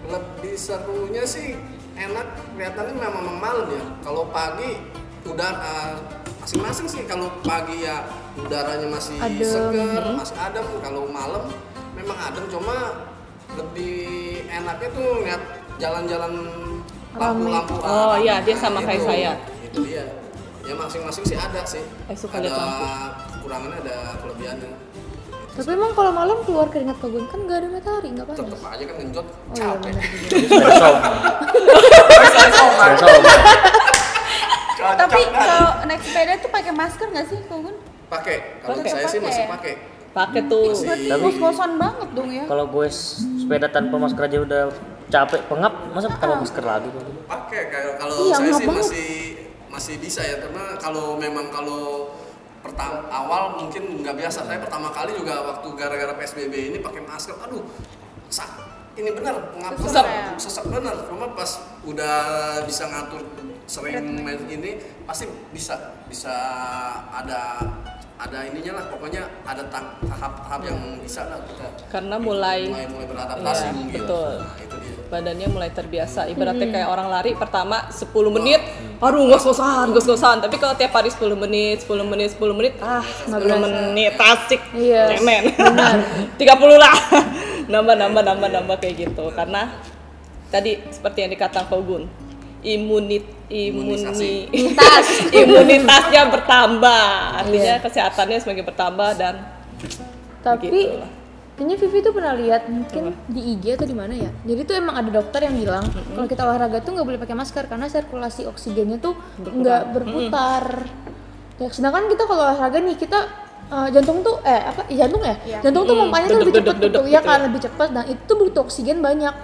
[SPEAKER 5] lebih serunya sih enak kelihatannya memang memang malam ya kalau pagi udara masing-masing sih kalau pagi ya udaranya masih
[SPEAKER 1] Adem.
[SPEAKER 5] seger masih adem. Kalau malam memang adem cuma lebih enaknya tuh lihat jalan-jalan lampu-lampu
[SPEAKER 2] Oh, iya, dia
[SPEAKER 5] Nah,
[SPEAKER 2] sama kayak saya.
[SPEAKER 5] itu dia. Ya masing-masing sih ada sih.
[SPEAKER 2] Eh, suka
[SPEAKER 5] ada kekurangannya ada kelebihannya.
[SPEAKER 1] Tapi emang kalau malam keluar keringat kogun kan nggak ada matahari, nggak panas.
[SPEAKER 5] tetep aja kan genjot
[SPEAKER 1] Oh iya
[SPEAKER 5] capek.
[SPEAKER 1] benar
[SPEAKER 3] Tapi kalau naik sepeda tuh pakai masker nggak sih, Kogun?
[SPEAKER 5] pakai kalau
[SPEAKER 3] Pakai.
[SPEAKER 5] saya sih masih
[SPEAKER 3] Pakai.
[SPEAKER 5] pakai
[SPEAKER 2] Pakai tuh.
[SPEAKER 3] Berarti
[SPEAKER 4] Tapi-
[SPEAKER 3] ngos-ngosan banget dong ya.
[SPEAKER 4] Kalau gue sepeda tanpa masker aja udah capek pengap, masa tambah masker lagi?
[SPEAKER 5] pakai kayak kalau
[SPEAKER 1] Iya,
[SPEAKER 5] saya sih
[SPEAKER 1] banget.
[SPEAKER 5] masih masih bisa ya karena kalau memang kalau pertama awal mungkin nggak biasa saya pertama kali juga waktu gara-gara psbb ini pakai masker aduh sak ini benar ngap
[SPEAKER 3] Sesek
[SPEAKER 5] benar
[SPEAKER 3] ya?
[SPEAKER 5] sesak benar cuma pas udah bisa ngatur sering main ini pasti bisa bisa ada ada ininya lah pokoknya ada ta- tahap-tahap yang bisa lah kita
[SPEAKER 2] Karena mulai
[SPEAKER 5] mulai mulai beradaptasi
[SPEAKER 2] Iya,
[SPEAKER 5] mungkin
[SPEAKER 2] betul.
[SPEAKER 5] nah itu dia
[SPEAKER 2] badannya mulai terbiasa. Ibaratnya kayak orang lari pertama 10 menit, aduh ngos-ngosan, ngos-ngosan. Tapi kalau tiap hari 10 menit, 10 menit, 10 menit, ah 10 menit asik.
[SPEAKER 1] Iya,
[SPEAKER 2] Cemen. 30 lah. nambah nambah nambah nambah kayak gitu. Karena tadi seperti yang dikatakan Kogun, imunit imuni imunitasnya bertambah. Artinya kesehatannya semakin bertambah dan
[SPEAKER 1] Tapi
[SPEAKER 2] Gitu
[SPEAKER 1] kayaknya Vivi tuh pernah lihat mungkin di IG atau di mana ya. Jadi tuh emang ada dokter yang bilang kalau kita olahraga tuh nggak boleh pakai masker karena sirkulasi oksigennya tuh nggak berputar. Ya, sedangkan kita kalau olahraga nih kita eh, jantung tuh eh apa iya, jantung ya?
[SPEAKER 3] Iya.
[SPEAKER 1] Jantung tuh pompanya tuh lebih cepat gitu ya kan
[SPEAKER 2] ya.
[SPEAKER 1] lebih cepat dan itu butuh oksigen banyak.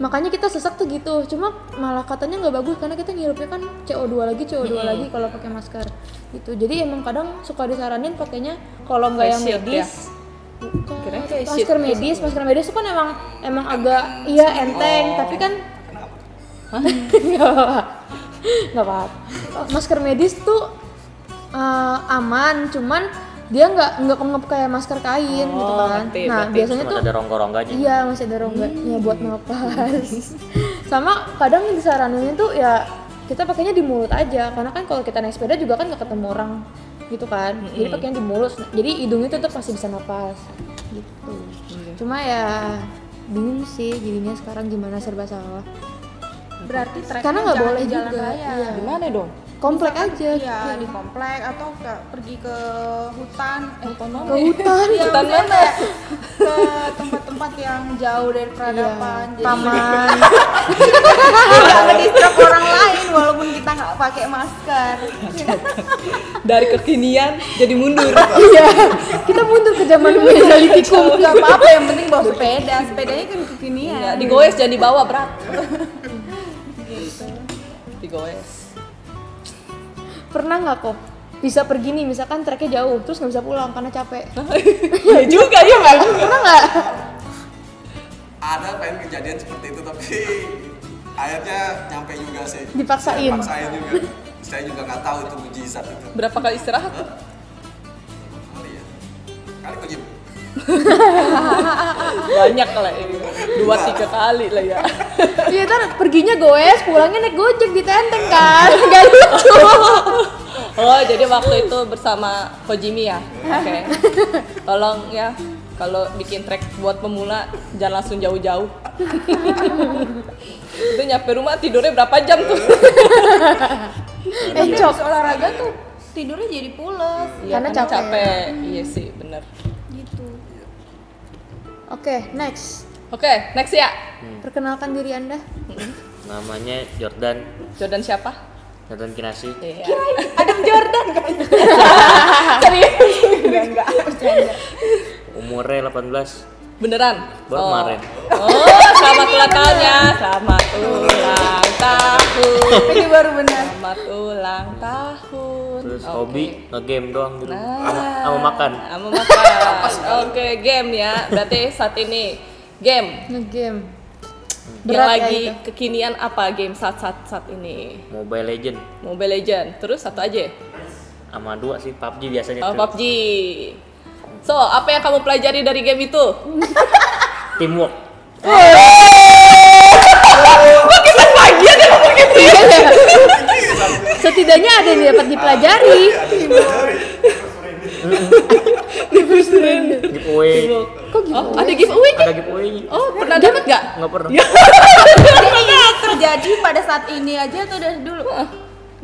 [SPEAKER 1] Makanya kita sesak tuh gitu. Cuma malah katanya nggak bagus karena kita ngirupnya kan CO2 lagi CO2 lagi kalau pakai masker. Gitu. Jadi emang kadang suka disaranin pakainya kalau nggak yang
[SPEAKER 2] ya?
[SPEAKER 1] medis Bukan.
[SPEAKER 2] Kirain face
[SPEAKER 1] masker medis, masker medis itu kan emang emang agak iya enteng, tapi kan nggak apa-apa, nggak apa-apa. Oh, Masker medis tuh eh, aman, cuman dia nggak nggak pengep kayak masker kain gitu
[SPEAKER 2] Oh,
[SPEAKER 1] kan.
[SPEAKER 2] ngerti,
[SPEAKER 1] nah biasanya
[SPEAKER 4] Cuma
[SPEAKER 1] tuh
[SPEAKER 4] ada rongga-rongganya.
[SPEAKER 1] iya masih ada rongganya buat napas. Sama kadang yang disaranin tuh ya kita pakainya di mulut aja, karena kan kalau kita naik sepeda juga kan nggak ketemu orang gitu kan. Jadi pakainya di mulut, jadi hidungnya tetap masih bisa napas gitu. Cuma ya bingung sih jadinya sekarang gimana serba salah.
[SPEAKER 3] Berarti
[SPEAKER 1] Karena nggak boleh
[SPEAKER 3] jalan
[SPEAKER 1] juga.
[SPEAKER 3] raya.
[SPEAKER 1] Iya.
[SPEAKER 2] gimana dong?
[SPEAKER 1] Komplek aja.
[SPEAKER 3] Iya, di komplek atau ke, pergi ke hutan, eh
[SPEAKER 1] Ke hutan.
[SPEAKER 3] Iya,
[SPEAKER 2] Hutan mana?
[SPEAKER 3] ke tempat-tempat yang jauh dari peradaban. Jadi
[SPEAKER 1] Taman.
[SPEAKER 3] nggak ngedistrap orang lain walaupun kita nggak pakai masker.
[SPEAKER 2] Dari kekinian jadi mundur.
[SPEAKER 1] Iya. Kita mundur ke zaman Neolitikum.
[SPEAKER 3] Nggak apa-apa, yang penting bawa sepeda. Sepedanya kan kekinian.
[SPEAKER 2] Ya, digoes jangan dibawa berat. Digoes.
[SPEAKER 1] Pernah nggak kok bisa pergi nih misalkan treknya jauh terus nggak bisa pulang karena capek.
[SPEAKER 2] Iya juga ya Mbak.
[SPEAKER 1] Pernah nggak?
[SPEAKER 5] ada pengen kejadian seperti itu tapi akhirnya nyampe juga sih
[SPEAKER 1] Dipaksain.
[SPEAKER 5] Saya paksain juga saya juga nggak tahu itu mujizat itu
[SPEAKER 2] Berapa kali istirahat?
[SPEAKER 5] kali ya kali Jim?
[SPEAKER 2] Banyak lah ini. Dua tiga kali lah ya.
[SPEAKER 1] Iya ntar perginya goes, pulangnya naik gojek di tenteng kan, gak lucu.
[SPEAKER 2] Oh, jadi waktu itu bersama Kojimi ya. Oke. Tolong ya kalau bikin trek buat pemula jangan langsung jauh-jauh. itu nyampe rumah tidurnya berapa jam tuh?
[SPEAKER 1] Encok.
[SPEAKER 3] habis olahraga tuh tidurnya jadi pules
[SPEAKER 2] Iya,
[SPEAKER 1] Karena capek.
[SPEAKER 2] Iya sih, bener.
[SPEAKER 1] Oke, next.
[SPEAKER 2] Oke, next ya.
[SPEAKER 1] Perkenalkan diri anda.
[SPEAKER 4] Namanya Jordan,
[SPEAKER 2] Jordan siapa?
[SPEAKER 4] Jordan Kinasi.
[SPEAKER 2] Iya.
[SPEAKER 3] Adam Jordan kan? enggak enggak bercanda.
[SPEAKER 4] Umurnya 18.
[SPEAKER 2] Beneran?
[SPEAKER 4] Baru kemarin.
[SPEAKER 2] Oh, selamat ulang tahun ya. Selamat ulang tahun.
[SPEAKER 3] Ini baru benar.
[SPEAKER 2] Selamat ulang tahun.
[SPEAKER 4] Terus
[SPEAKER 2] Oke.
[SPEAKER 4] hobi nge-game doang di rumah.
[SPEAKER 2] Nah,
[SPEAKER 4] Sama, sama makan.
[SPEAKER 2] Sama makan. Oke, game ya. Berarti saat ini game.
[SPEAKER 1] Ngegame.
[SPEAKER 2] yang
[SPEAKER 1] Berat ya
[SPEAKER 2] lagi
[SPEAKER 1] itu.
[SPEAKER 2] kekinian apa game saat saat saat ini?
[SPEAKER 4] Mobile Legend.
[SPEAKER 2] Mobile Legend. Terus satu aja.
[SPEAKER 4] Sama dua sih PUBG biasanya
[SPEAKER 2] Oh,
[SPEAKER 4] tuh.
[SPEAKER 2] PUBG. So, apa yang kamu pelajari dari game itu?
[SPEAKER 4] Teamwork.
[SPEAKER 1] Setidaknya ada yang dapat dipelajari.
[SPEAKER 4] Giveaway.
[SPEAKER 1] Kok gitu?
[SPEAKER 2] Oh, ada giveaway?
[SPEAKER 4] Ada giveaway.
[SPEAKER 2] Oh, pernah dapat nggak?
[SPEAKER 4] Nggak pernah.
[SPEAKER 3] Jadi terjadi pada saat ini aja atau dari dulu?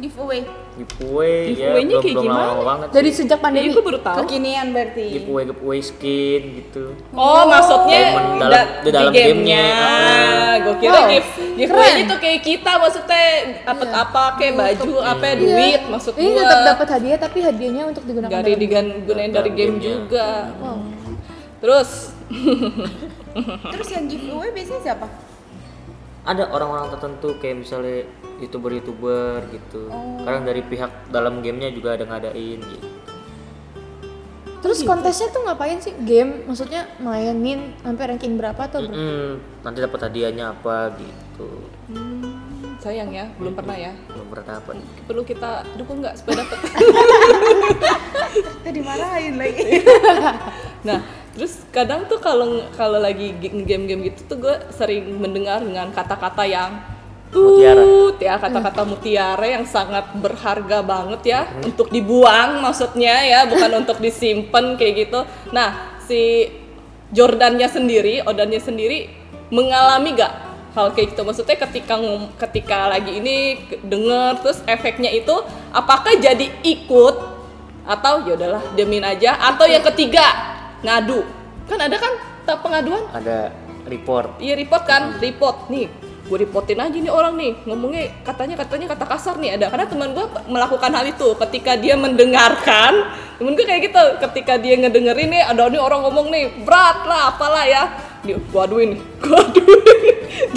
[SPEAKER 3] Giveaway.
[SPEAKER 4] Giveaway ya
[SPEAKER 2] Giveaway-nya
[SPEAKER 4] belum
[SPEAKER 2] kayak
[SPEAKER 4] belum
[SPEAKER 2] gimana?
[SPEAKER 4] lama banget
[SPEAKER 1] Dari
[SPEAKER 4] sih.
[SPEAKER 1] sejak pandemi.
[SPEAKER 2] Iya, gue baru tahu.
[SPEAKER 3] Kekinian berarti.
[SPEAKER 4] giveaway giveaway skin gitu
[SPEAKER 2] Oh, maksudnya
[SPEAKER 4] Diamond dalam-
[SPEAKER 2] da-
[SPEAKER 4] di dalam
[SPEAKER 2] gamenya.
[SPEAKER 4] gamenya.
[SPEAKER 2] Gue kira
[SPEAKER 1] Wow,
[SPEAKER 2] gift giveaway itu kayak kita maksudnya dapat apa kayak baju apa
[SPEAKER 1] Iya.
[SPEAKER 2] duit maksud
[SPEAKER 1] Ini
[SPEAKER 2] gua.
[SPEAKER 1] tetap dapat hadiah tapi hadiahnya untuk digunakan
[SPEAKER 2] Gak
[SPEAKER 1] dalam-
[SPEAKER 2] digunain dari game
[SPEAKER 4] gamenya.
[SPEAKER 2] juga.
[SPEAKER 1] Wow.
[SPEAKER 2] Terus
[SPEAKER 3] Terus yang giveaway biasanya siapa?
[SPEAKER 4] Ada orang-orang tertentu kayak misalnya youtuber-youtuber gitu kadang dari pihak dalam gamenya juga ada ngadain gitu
[SPEAKER 1] Terus kontesnya tuh ngapain sih? Game maksudnya mainin sampai ranking berapa atau berapa?
[SPEAKER 4] Mm-mm, nanti dapat hadiahnya apa gitu
[SPEAKER 2] hmm, sayang ya, belum pernah ya.
[SPEAKER 4] belum pernah dapat
[SPEAKER 2] Perlu kita dukung nggak supaya dapat?
[SPEAKER 3] Kita dimarahin lagi.
[SPEAKER 2] nah, terus kadang tuh kalau kalau lagi game-game gitu tuh gue sering mendengar dengan kata-kata yang
[SPEAKER 4] Mutiara.
[SPEAKER 2] tut ya kata-kata mutiara yang sangat berharga banget ya untuk dibuang maksudnya ya bukan untuk disimpan kayak gitu. Nah, si Jordannya sendiri, Odannya sendiri mengalami gak hal kayak gitu? Maksudnya ketika ketika lagi ini denger terus efeknya itu apakah jadi ikut atau ya udahlah demin aja atau yang ketiga ngadu. Kan ada kan tak pengaduan?
[SPEAKER 4] Ada report.
[SPEAKER 2] Iya report kan? Report. Nih gue reportin aja nih orang nih. Ngomongnya katanya katanya kata kasar nih. Ada karena teman gue melakukan hal itu. Ketika dia mendengarkan temen gue kayak gitu. Ketika dia ngedengerin nih ada nih orang ngomong nih berat lah apalah ya. Dia gua aduin. Nih gua aduin.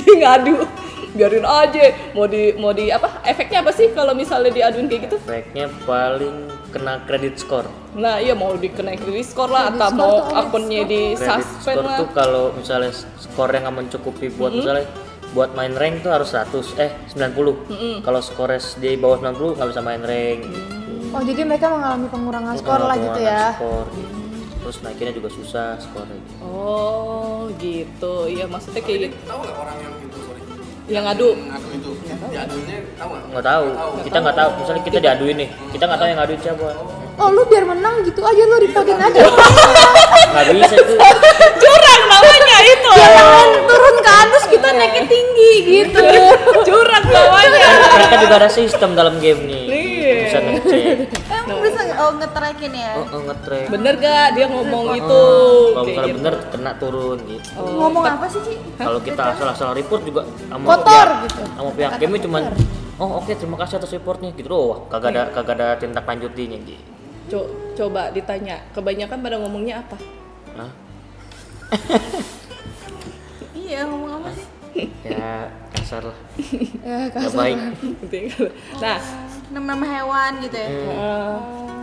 [SPEAKER 2] Dia ngadu biarin aja mau di mau di apa efeknya apa sih kalau misalnya diaduin kayak gitu
[SPEAKER 4] efeknya paling kena credit score
[SPEAKER 2] Nah iya mau dikenai credit score lah atau mau akunnya di suspend lah.
[SPEAKER 4] tuh kalau misalnya skor yang nggak mencukupi buat misalnya buat main rank tuh harus 100 eh 90 kalau skor di bawah 90 nggak bisa main rank gitu.
[SPEAKER 1] Oh jadi mereka mengalami pengurangan skor lah gitu
[SPEAKER 4] pengurangan
[SPEAKER 1] ya?
[SPEAKER 4] skor, gitu. terus naikinnya juga susah skornya.
[SPEAKER 2] Oh gitu, iya maksudnya kayak gitu.
[SPEAKER 5] Tahu nggak orang yang?
[SPEAKER 2] Yang ngadu.
[SPEAKER 5] Ngadu itu. Diaduinnya tahu nggak?
[SPEAKER 4] nggak tahu kita nggak tahu misalnya kita diaduin nih kita nggak tahu yang ngaduin siapa
[SPEAKER 1] Oh lu biar menang gitu aja lu reportin aja.
[SPEAKER 4] nggak bisa tuh
[SPEAKER 2] Curang namanya itu.
[SPEAKER 1] Jangan turun ke atas kita naiknya tinggi gitu.
[SPEAKER 2] Curang namanya.
[SPEAKER 4] mereka juga ada sistem dalam game nih
[SPEAKER 2] Iya.
[SPEAKER 4] bisa ngecek
[SPEAKER 3] Emang bisa oh nge-trackin ya?
[SPEAKER 4] oh, oh ngetrack
[SPEAKER 2] Bener gak dia ngomong itu?
[SPEAKER 4] kalau misalnya
[SPEAKER 2] gitu.
[SPEAKER 4] bener kena turun gitu
[SPEAKER 3] Ngomong apa sih, Ci?
[SPEAKER 4] kalau kita asal-asal report juga sama
[SPEAKER 1] Kotor
[SPEAKER 4] pihak-
[SPEAKER 1] gitu.
[SPEAKER 4] sama pihak game cuman oh oke terima kasih atas reportnya gitu doh kagak ada kagak ada tindak lanjutnya gitu
[SPEAKER 2] Co- coba ditanya, kebanyakan pada ngomongnya apa?
[SPEAKER 4] Hah?
[SPEAKER 3] Iya, ngomong apa sih?
[SPEAKER 4] ya kasar lah
[SPEAKER 1] Ya kasar.
[SPEAKER 4] baik
[SPEAKER 2] Nah,
[SPEAKER 3] Nama-nama hewan gitu ya?
[SPEAKER 2] eh,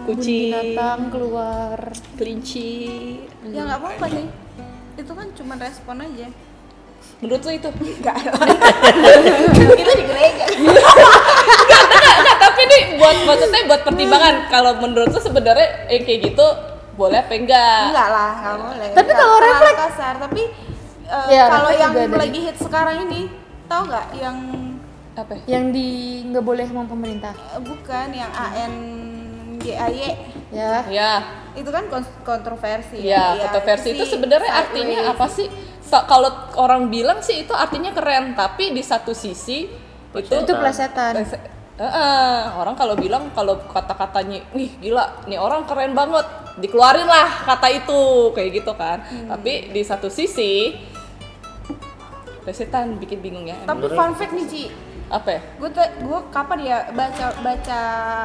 [SPEAKER 1] Kebun
[SPEAKER 2] kucing,
[SPEAKER 1] binatang keluar.
[SPEAKER 2] kelinci,
[SPEAKER 3] Ya nggak apa-apa nih. Itu kan cuma respon aja.
[SPEAKER 2] menurut lo itu?
[SPEAKER 3] Enggak. Kita di gereja.
[SPEAKER 2] Enggak, tapi nih buat maksudnya buat pertimbangan kalau menurut lo sebenarnya eh, kayak gitu boleh apa enggak?
[SPEAKER 3] Enggak lah, enggak boleh.
[SPEAKER 1] Tapi
[SPEAKER 3] Nggak
[SPEAKER 1] kalau refleks-
[SPEAKER 3] kasar, tapi eh,
[SPEAKER 1] Iya,
[SPEAKER 3] kalau yang lagi hit sekarang ini, tahu nggak yang
[SPEAKER 2] Apa? ya?
[SPEAKER 1] Yang di nggak boleh sama pemerintah.
[SPEAKER 3] eh, bukan yang ANGAY
[SPEAKER 1] Ya.
[SPEAKER 2] Ya,
[SPEAKER 3] itu kan kon- kontroversi
[SPEAKER 2] ya,
[SPEAKER 3] Iya,
[SPEAKER 2] kontroversi itu
[SPEAKER 3] sih
[SPEAKER 2] sebenarnya artinya apa sih? Kalau orang bilang sih itu artinya keren, tapi di satu sisi itu
[SPEAKER 1] Itu plesetan.
[SPEAKER 2] Plese- Heeh, orang kalau bilang kalau kata-katanya, wih gila, nih orang keren banget, dikeluarin lah kata itu kayak gitu kan.
[SPEAKER 3] Hmm.
[SPEAKER 2] Tapi di satu sisi, plesetan bikin bingung ya.
[SPEAKER 3] tapi fun fact nih Ci
[SPEAKER 2] Apa ya?
[SPEAKER 3] gue tuh gue kapan ya baca baca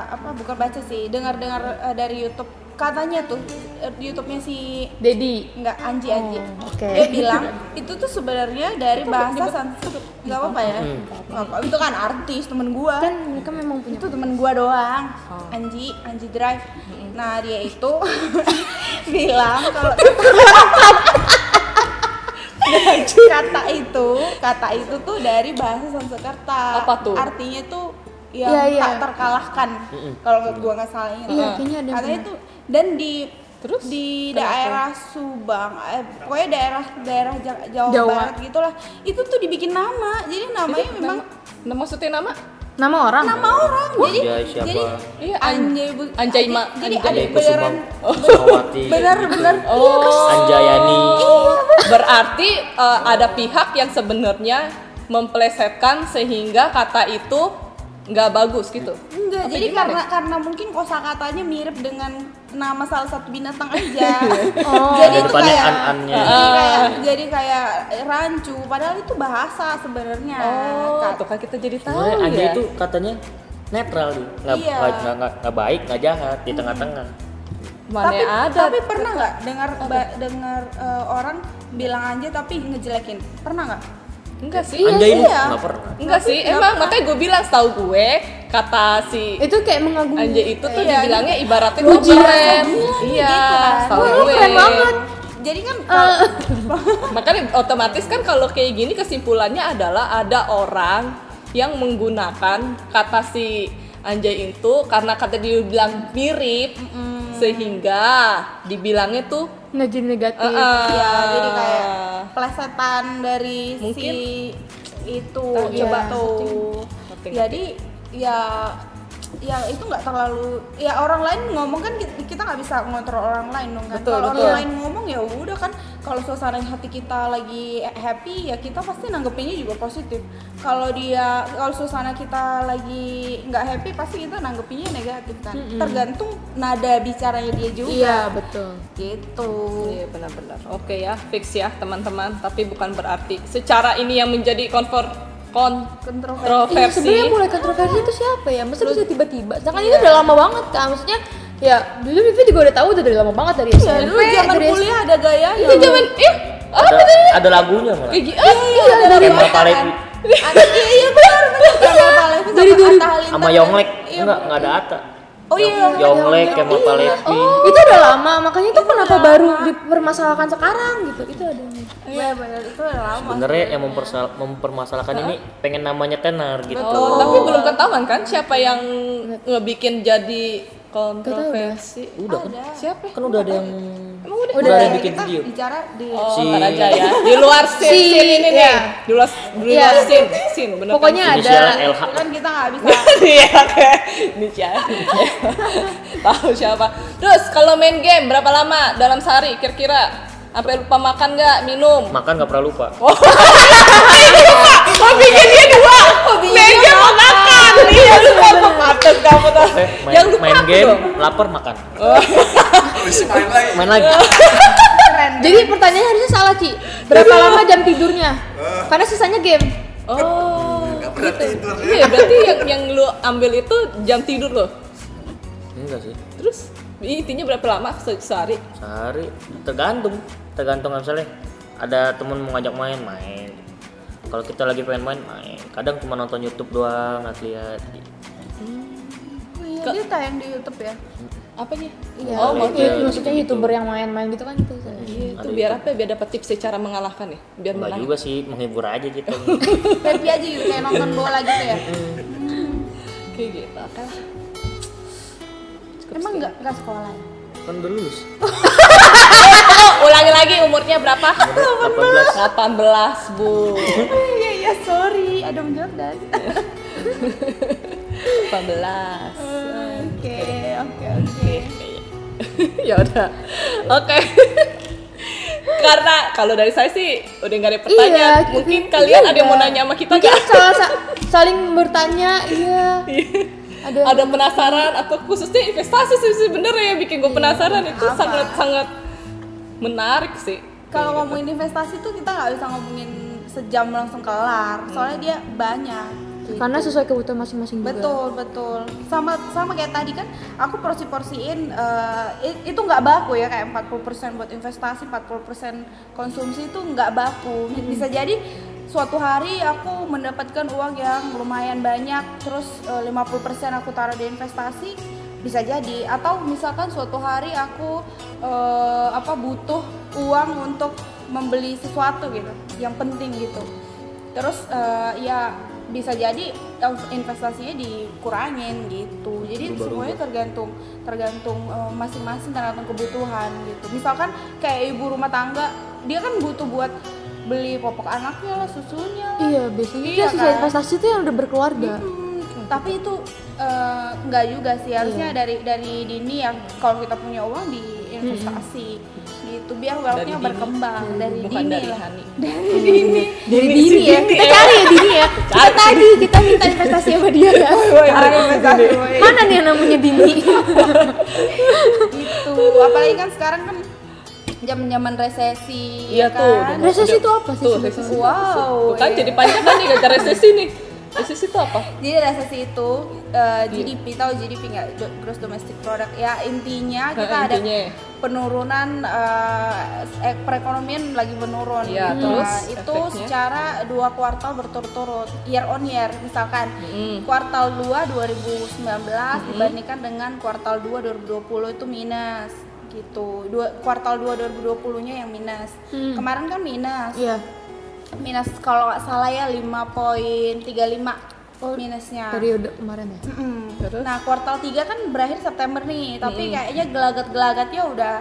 [SPEAKER 3] apa bukan baca sih dengar dengar eh, dari YouTube. Katanya tuh eh, YouTube-nya si
[SPEAKER 1] Dedi.
[SPEAKER 3] nggak Anji Anji.
[SPEAKER 1] Oh, oke.
[SPEAKER 3] dia bilang itu tuh sebenarnya dari bahasa Sanskrit. Nggak apa-apa ya. Nggak apa itu kan artis temen gua.
[SPEAKER 1] Kan mereka memang punya
[SPEAKER 3] itu temen gua doang. Anji Anji Drive. Nah dia itu bilang kalau kata itu kata itu tuh dari bahasa Sanskerta
[SPEAKER 2] Apa tuh?
[SPEAKER 3] artinya tuh yang
[SPEAKER 1] Iya, iya.
[SPEAKER 3] tak terkalahkan kalau gua nggak salah ingat
[SPEAKER 1] Iya, kayaknya ada
[SPEAKER 3] katanya tuh dan di
[SPEAKER 2] Terus?
[SPEAKER 3] di daerah Subang eh, pokoknya daerah daerah Ja- Jawa,
[SPEAKER 1] Jawa.
[SPEAKER 3] Barat gitulah itu tuh dibikin nama jadi namanya memang
[SPEAKER 2] Nah, maksudnya nama?
[SPEAKER 1] Nama orang.
[SPEAKER 3] nama orang jadi
[SPEAKER 4] Anjay siapa?
[SPEAKER 3] jadi
[SPEAKER 2] Iya, An-
[SPEAKER 3] Anjay Bu-
[SPEAKER 2] Anjay Ma-
[SPEAKER 3] jadi ada beneran bener bener
[SPEAKER 2] Oh,
[SPEAKER 4] Anjayani.
[SPEAKER 2] Berarti eh, ada pihak yang sebenarnya memplesetkan sehingga kata itu nggak bagus gitu
[SPEAKER 3] Enggak, jadi
[SPEAKER 2] gimana?
[SPEAKER 3] karena karena mungkin kosakatanya mirip dengan nama salah satu binatang aja.
[SPEAKER 1] Oh.
[SPEAKER 3] jadi itu kayak
[SPEAKER 4] an-annya.
[SPEAKER 3] jadi kayak jadi kayak rancu padahal itu bahasa sebenarnya.
[SPEAKER 2] oh
[SPEAKER 3] Kak.
[SPEAKER 2] tuh kan kita jadi tahu
[SPEAKER 4] Sebenarnya anjay
[SPEAKER 2] ya
[SPEAKER 4] itu katanya netral dia. Nggak,
[SPEAKER 3] Iya.
[SPEAKER 4] nggak, nggak, nggak baik, nggak jahat di tengah-tengah.
[SPEAKER 2] mana
[SPEAKER 3] tapi
[SPEAKER 2] ada
[SPEAKER 3] tapi pernah nggak dengar dengar eh, orang bilang anjay tapi ngejelekin? Pernah nggak?
[SPEAKER 2] Enggak sih.
[SPEAKER 4] Anjay ini
[SPEAKER 3] iya.
[SPEAKER 4] nggak pernah.
[SPEAKER 2] enggak sih emang makanya gue bilang setahu gue kata si
[SPEAKER 1] itu kayak mengagumi.
[SPEAKER 2] Anjay itu tuh
[SPEAKER 3] Iya,
[SPEAKER 2] dibilangnya ibaratnya
[SPEAKER 1] Puji
[SPEAKER 2] gue keren iya
[SPEAKER 3] gitu kan.
[SPEAKER 2] gue.
[SPEAKER 1] keren banget.
[SPEAKER 3] Jadi kan
[SPEAKER 1] Eh,
[SPEAKER 2] makanya otomatis kan kalau kayak gini kesimpulannya adalah ada orang yang menggunakan kata si anjay itu karena kata dia bilang mirip. Sehingga dibilangnya tuh
[SPEAKER 1] nggak jadi negatif
[SPEAKER 2] eh, eh,
[SPEAKER 3] ya jadi kayak plesetan dari
[SPEAKER 2] Mungkin.
[SPEAKER 3] si itu coba
[SPEAKER 1] iya.
[SPEAKER 3] tuh jadi ya ya itu nggak terlalu ya orang lain ngomong kan kita- nggak bisa ngontrol orang lain dong kan. Kalau orang lain ngomong ya udah kan kalau suasana hati kita lagi happy ya kita pasti nanggepinnya juga positif. Kalau dia kalau suasana kita lagi nggak happy pasti kita nanggepinnya negatif kan. Tergantung nada bicaranya dia juga.
[SPEAKER 1] Iya betul.
[SPEAKER 3] Gitu.
[SPEAKER 2] Iya benar-benar. Oke ya, fix ya teman-teman. Tapi bukan berarti secara ini yang menjadi konfor kontroversi.
[SPEAKER 1] Iya, sebenarnya mulai kontroversi itu siapa ya? Masa bisa tiba-tiba? Sedangkan itu udah lama banget kan. Maksudnya ya dulu Vivi juga udah tahu udah dari lama banget dari SMP.
[SPEAKER 3] dulu zaman
[SPEAKER 1] dari
[SPEAKER 3] kuliah ada gaya
[SPEAKER 2] Itu zaman eh
[SPEAKER 4] Ada, ada lagunya malah.
[SPEAKER 2] ah,
[SPEAKER 1] Iya,
[SPEAKER 4] Palevi
[SPEAKER 3] Ada iya iya benar benar. Palevi sama
[SPEAKER 1] Dari
[SPEAKER 3] Halilintar.
[SPEAKER 4] sama Yonglek.
[SPEAKER 3] Iya,
[SPEAKER 4] Enggak, enggak ada Ata.
[SPEAKER 3] Oh iya,
[SPEAKER 4] Yong- Yonglek, Kemal Palevi.
[SPEAKER 1] itu udah lama, makanya itu kenapa baru dipermasalahkan sekarang gitu. Itu ada.
[SPEAKER 3] Iya benar itu udah lama.
[SPEAKER 4] Sebenarnya yang mempersal- mempermasalahkan ini pengen namanya tenar gitu.
[SPEAKER 2] Oh, tapi belum ketahuan kan siapa yang ngebikin jadi kontroversi?
[SPEAKER 4] Udah kan?
[SPEAKER 2] Siapa?
[SPEAKER 4] Kan udah ada yang
[SPEAKER 2] udah?
[SPEAKER 4] udah ada yang bikin
[SPEAKER 3] kita
[SPEAKER 4] video.
[SPEAKER 3] bicara di
[SPEAKER 2] Oh,
[SPEAKER 4] Si-
[SPEAKER 2] aja ya. Di luar scene,
[SPEAKER 1] Si-
[SPEAKER 2] scene ini nih.
[SPEAKER 1] iya.
[SPEAKER 2] Di luar, di
[SPEAKER 1] Iya.
[SPEAKER 2] luar scene, scene bener
[SPEAKER 1] Pokoknya
[SPEAKER 2] kan?
[SPEAKER 1] ada.
[SPEAKER 4] LH.
[SPEAKER 3] kan kita nggak bisa
[SPEAKER 2] Iya, oke. Ini siapa? Tahu siapa? Terus kalau main game berapa lama dalam sehari kira-kira? Sampai lupa makan nggak, minum?
[SPEAKER 4] Makan nggak pernah lupa.
[SPEAKER 2] Oh, bikin dia dua. Main game mau makan. Iya, lupa apa pantes kamu tuh.
[SPEAKER 4] Eh, main,
[SPEAKER 2] Yang lupa
[SPEAKER 4] main game,
[SPEAKER 2] dong.
[SPEAKER 4] lapar makan.
[SPEAKER 5] Habis main lagi.
[SPEAKER 4] Main lagi.
[SPEAKER 1] Jadi pertanyaannya harusnya salah, Ci. Berapa lama jam tidurnya? Karena sisanya game.
[SPEAKER 2] Oh,
[SPEAKER 5] tidur.
[SPEAKER 2] iya berarti yang yang lu ambil itu jam tidur lo.
[SPEAKER 4] Enggak sih.
[SPEAKER 2] Terus intinya berapa lama se- sehari?
[SPEAKER 4] Sehari tergantung. Tergantung misalnya ada temen mau ngajak main, main. Kalau kita lagi pengen main, main. Kadang cuma nonton YouTube doang, nggak lihat.
[SPEAKER 3] Oh iya, dia tayang di YouTube ya.
[SPEAKER 2] Apanya?
[SPEAKER 1] Iya.
[SPEAKER 2] Oh,
[SPEAKER 1] Oh,
[SPEAKER 2] maksudnya
[SPEAKER 1] maksudnya youtuber yang main-main gitu kan itu.
[SPEAKER 2] Iya, itu biar apa? ya? Biar dapat tips cara mengalahkan ya, biar
[SPEAKER 4] Enggak
[SPEAKER 2] menang.
[SPEAKER 4] juga sih, menghibur aja gitu.
[SPEAKER 3] Happy aja gitu kayak nonton bola gitu ya.
[SPEAKER 2] Kayak gitu. Oke lah.
[SPEAKER 3] Emang nggak nggak sekolah. ya?
[SPEAKER 4] kan udah lulus.
[SPEAKER 2] Ulangi lagi umurnya berapa?
[SPEAKER 4] 18.
[SPEAKER 2] 18, Bu.
[SPEAKER 3] Iya iya sorry, Adam Jordan.
[SPEAKER 2] 18.
[SPEAKER 3] Oke oke oke.
[SPEAKER 2] ya udah. Oke. Karena kalau dari saya sih udah nggak ada pertanyaan.
[SPEAKER 1] Iya,
[SPEAKER 2] Mungkin
[SPEAKER 1] iya,
[SPEAKER 2] kalian ada yang mau nanya sama kita
[SPEAKER 1] Mungkin
[SPEAKER 2] nggak?
[SPEAKER 1] salah sa- saling bertanya, iya. Ada
[SPEAKER 2] ada penasaran atau khususnya investasi sih sebenarnya yang bikin gue penasaran itu
[SPEAKER 3] Apa?
[SPEAKER 2] Menarik sih.
[SPEAKER 3] Kalau ngomongin investasi tuh kita nggak bisa ngomongin sejam langsung kelar. Soalnya dia banyak. gitu.
[SPEAKER 1] karena sesuai kebutuhan masing-masing juga.
[SPEAKER 3] Betul betul. Sama sama kayak tadi kan aku porsi-porsiin eh, i- itu nggak baku ya kayak 40% buat investasi, 40% konsumsi itu nggak baku. Bisa jadi suatu hari aku mendapatkan uang yang lumayan banyak terus eh, 50% aku taruh di investasi bisa jadi atau misalkan suatu hari aku eh, apa butuh uang untuk membeli sesuatu gitu yang penting gitu terus eh, ya bisa jadi investasinya dikurangin gitu jadi semuanya tergantung tergantung eh, masing-masing tergantung kebutuhan gitu misalkan kayak ibu rumah tangga dia kan butuh buat beli popok anaknya lah susunya lah.
[SPEAKER 1] Iya, biasanya
[SPEAKER 3] Iya kan?
[SPEAKER 1] investasi itu yang udah berkeluarga.
[SPEAKER 3] Hmm, tapi itu eh, nggak juga sih. Harusnya dari dari dini yang kalau kita punya uang di investasi. Gitu gitu biar wealth-nya
[SPEAKER 2] Dini.
[SPEAKER 3] berkembang. Dari
[SPEAKER 2] bukan
[SPEAKER 3] dini
[SPEAKER 2] dari
[SPEAKER 3] lah
[SPEAKER 2] Hani.
[SPEAKER 3] Dari dini.
[SPEAKER 1] Dari dini ya. Kita cari ya dini ya. Kita tadi kita minta investasi sama dia ya.
[SPEAKER 3] Cari
[SPEAKER 1] mana nih yang namanya dini?
[SPEAKER 3] Gitu. Apalagi kan sekarang kan zaman zaman resesi
[SPEAKER 2] iya
[SPEAKER 3] ya
[SPEAKER 2] tuh
[SPEAKER 3] kan?
[SPEAKER 2] udah-
[SPEAKER 1] Resesi itu apa sih
[SPEAKER 2] tuh resesi.
[SPEAKER 3] Wow
[SPEAKER 2] tuh kan
[SPEAKER 3] iya.
[SPEAKER 2] jadi panjang kan nih gara resesi nih resesi itu apa
[SPEAKER 3] Jadi resesi itu uh, GDP tahu GDP nggak gross domestic product ya intinya kita
[SPEAKER 2] Nah,
[SPEAKER 3] ada
[SPEAKER 2] intinya.
[SPEAKER 3] penurunan uh, eh, perekonomian lagi menurun
[SPEAKER 2] Iya,
[SPEAKER 3] gitu.
[SPEAKER 2] terus
[SPEAKER 3] Nah, itu
[SPEAKER 2] efeknya?
[SPEAKER 3] secara dua kuartal berturut-turut year on year misalkan
[SPEAKER 2] Mm.
[SPEAKER 3] kuartal 2 2019 dibandingkan dengan kuartal 2 2020 itu minus gitu. Dua kuartal 2 2020-nya yang minus.
[SPEAKER 1] Hmm.
[SPEAKER 3] Kemarin kan minus
[SPEAKER 1] iya
[SPEAKER 3] minus kalau nggak salah ya 5.35 minusnya.
[SPEAKER 1] periode kemarin ya
[SPEAKER 3] Mm-mm.
[SPEAKER 2] Terus?
[SPEAKER 3] Nah kuartal 3 kan berakhir September nih, tapi kayaknya gelagat-gelagatnya udah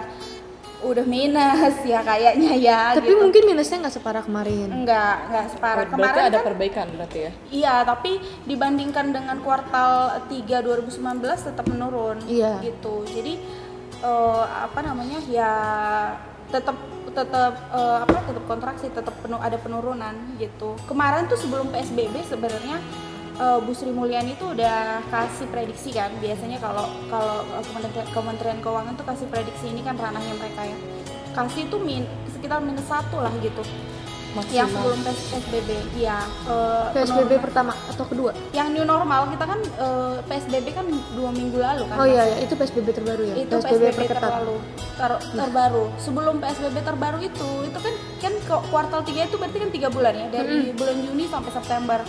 [SPEAKER 3] udah minus ya kayaknya ya.
[SPEAKER 1] tapi
[SPEAKER 3] gitu.
[SPEAKER 1] mungkin minusnya nggak separah kemarin
[SPEAKER 3] enggak enggak separah
[SPEAKER 2] berarti
[SPEAKER 3] kemarin
[SPEAKER 2] ada
[SPEAKER 3] kan.
[SPEAKER 2] perbaikan berarti ya
[SPEAKER 3] Iya, tapi dibandingkan dengan kuartal 3 2019 tetap menurun.
[SPEAKER 1] Iya.
[SPEAKER 3] Gitu. Jadi eh, apa namanya? Ya tetap tetap eh, apa tetap kontraksi, tetap penuh ada penurunan gitu. Kemarin tuh sebelum PSBB sebenarnya eh, Bu Sri Mulyani itu udah kasih prediksi kan. Biasanya kalau kalau eh, Kementerian, Kementerian Keuangan tuh kasih prediksi ini kan ranahnya mereka ya. Kasih tuh min, sekitar minus satu lah gitu. Yang
[SPEAKER 2] Maksimal.
[SPEAKER 3] sebelum PSBB, iya. eh,
[SPEAKER 1] PSBB
[SPEAKER 3] penurunan
[SPEAKER 1] pertama atau kedua?
[SPEAKER 3] Yang new normal kita kan eh, PSBB kan dua minggu lalu kan
[SPEAKER 1] oh iya ya itu PSBB terbaru ya?
[SPEAKER 3] Itu PSBB, terlalu ter- terbaru. Sebelum PSBB terbaru itu itu kan kan kuartal 3 itu berarti kan tiga bulan ya dari bulan Juni sampai September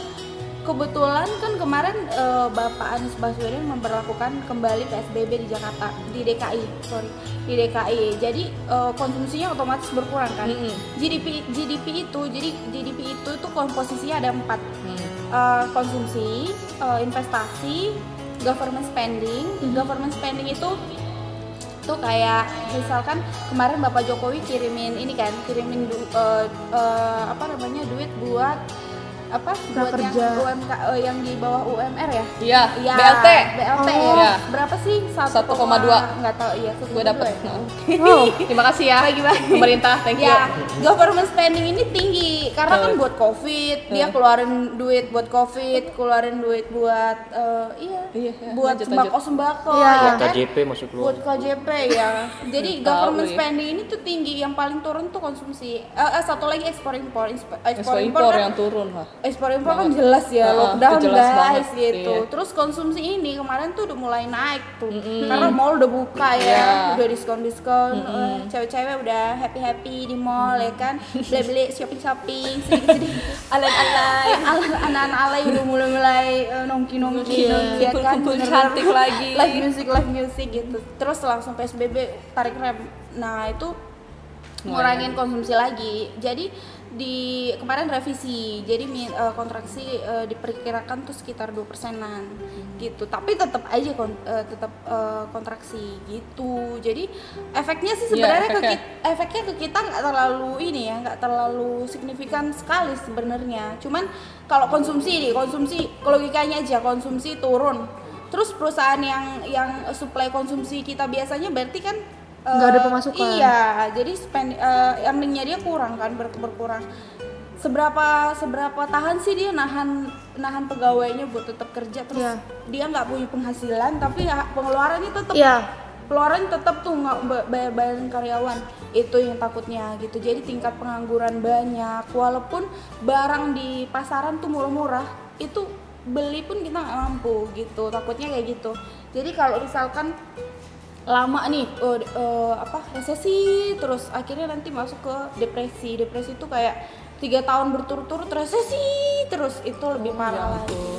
[SPEAKER 3] kebetulan kan kemarin eh, Bapak Anies Baswedan memperlakukan kembali PSBB di Jakarta di DKI sorry di DKI jadi eh, konsumsinya otomatis berkurang kan
[SPEAKER 2] Mm-mm.
[SPEAKER 3] GDP GDP itu jadi GDP itu itu komposisinya ada empat
[SPEAKER 2] Hmm.
[SPEAKER 3] uh, konsumsi, uh, investasi, government spending. Government spending itu tuh kayak misalkan kemarin Bapak Jokowi kirimin ini kan, kirimin du- uh, uh, apa namanya duit buat apa buat yang
[SPEAKER 1] Prakerja.
[SPEAKER 3] UMK uh, yang di bawah UMR ya?
[SPEAKER 2] iya
[SPEAKER 3] Iya,
[SPEAKER 2] BLT
[SPEAKER 3] BLT
[SPEAKER 1] Oh.
[SPEAKER 3] ya. Berapa sih?
[SPEAKER 2] 1,2.
[SPEAKER 3] Nggak tahu, iya.
[SPEAKER 2] gue dapet
[SPEAKER 3] 1,2 ya?
[SPEAKER 1] wow
[SPEAKER 2] terima kasih ya
[SPEAKER 3] Bagi-bagi.
[SPEAKER 2] pemerintah thank you
[SPEAKER 3] Ya, government spending ini tinggi karena kan
[SPEAKER 2] Betul.
[SPEAKER 3] buat covid, dia keluarin duit buat covid, keluarin duit buat eh, iya,
[SPEAKER 2] Iya, iya.
[SPEAKER 3] buat
[SPEAKER 2] Lanjut,
[SPEAKER 3] sembako
[SPEAKER 2] lanjut.
[SPEAKER 3] sembako
[SPEAKER 1] Iya.
[SPEAKER 3] ya kan.
[SPEAKER 4] KJP masuk keluar
[SPEAKER 3] Buat KJP ya. Jadi government
[SPEAKER 2] ya.
[SPEAKER 3] spending ini tuh tinggi, yang paling turun tuh konsumsi. Eh, eh, satu lagi ekspor impor,
[SPEAKER 2] ekspor
[SPEAKER 3] ekspor
[SPEAKER 2] impor
[SPEAKER 3] kan
[SPEAKER 2] yang turun lah
[SPEAKER 3] ekspor impor kan jelas ya
[SPEAKER 2] Heeh,
[SPEAKER 3] lockdown
[SPEAKER 2] jelas
[SPEAKER 3] guys
[SPEAKER 2] banget,
[SPEAKER 3] gitu.
[SPEAKER 2] iya.
[SPEAKER 3] Terus konsumsi ini kemarin tuh udah mulai naik tuh.
[SPEAKER 2] Mm-mm.
[SPEAKER 3] Karena mall udah buka ya,
[SPEAKER 2] Iya.
[SPEAKER 3] udah diskon-diskon, eh, cewek-cewek udah happy-happy di mall ya kan. Beli-beli shopping-shopping sedikit-sedikit alay-alay, ala- anak-anak alay udah mulai-mulai eh, nongki-nongki nongki, ya kan. Bener-bener
[SPEAKER 2] cantik lagi.
[SPEAKER 3] Live music, live music gitu. Terus langsung PSBB tarik rem. Nah, itu ngurangin konsumsi lagi. Jadi di kemarin revisi, jadi eh, kontraksi eh, diperkirakan tuh sekitar 2 persenan gitu. Tapi tetap aja kon- eh, tetap eh, kontraksi gitu. Jadi efeknya sih
[SPEAKER 2] Iya,
[SPEAKER 3] sebenarnya ke
[SPEAKER 2] efeknya.
[SPEAKER 3] kit- efeknya ke kita nggak terlalu ini ya, nggak terlalu signifikan sekali sebenarnya. Cuman kalau konsumsi nih, konsumsi logikanya aja konsumsi turun. Terus perusahaan yang yang supply konsumsi kita biasanya berarti kan
[SPEAKER 1] Nggak ada pemasukan.
[SPEAKER 3] Iya, jadi spend eh, earningnya dia kurang kan ber- berkurang. Seberapa seberapa tahan sih dia nahan nahan pegawainya buat tetap kerja terus
[SPEAKER 1] Iya.
[SPEAKER 3] dia nggak punya penghasilan tapi ya pengeluarannya tetap
[SPEAKER 1] iya.
[SPEAKER 3] Pengeluaran tetap tuh nggak ba- bayar bayarin karyawan. Itu yang takutnya gitu. Jadi tingkat pengangguran banyak. Walaupun barang di pasaran tuh murah-murah itu beli pun kita nggak mampu gitu. Takutnya kayak gitu. Jadi kalau misalkan lama nih eh, eh, apa resesi terus akhirnya nanti masuk ke depresi. Depresi itu kayak tiga tahun berturut-turut resesi terus itu lebih parah lagi.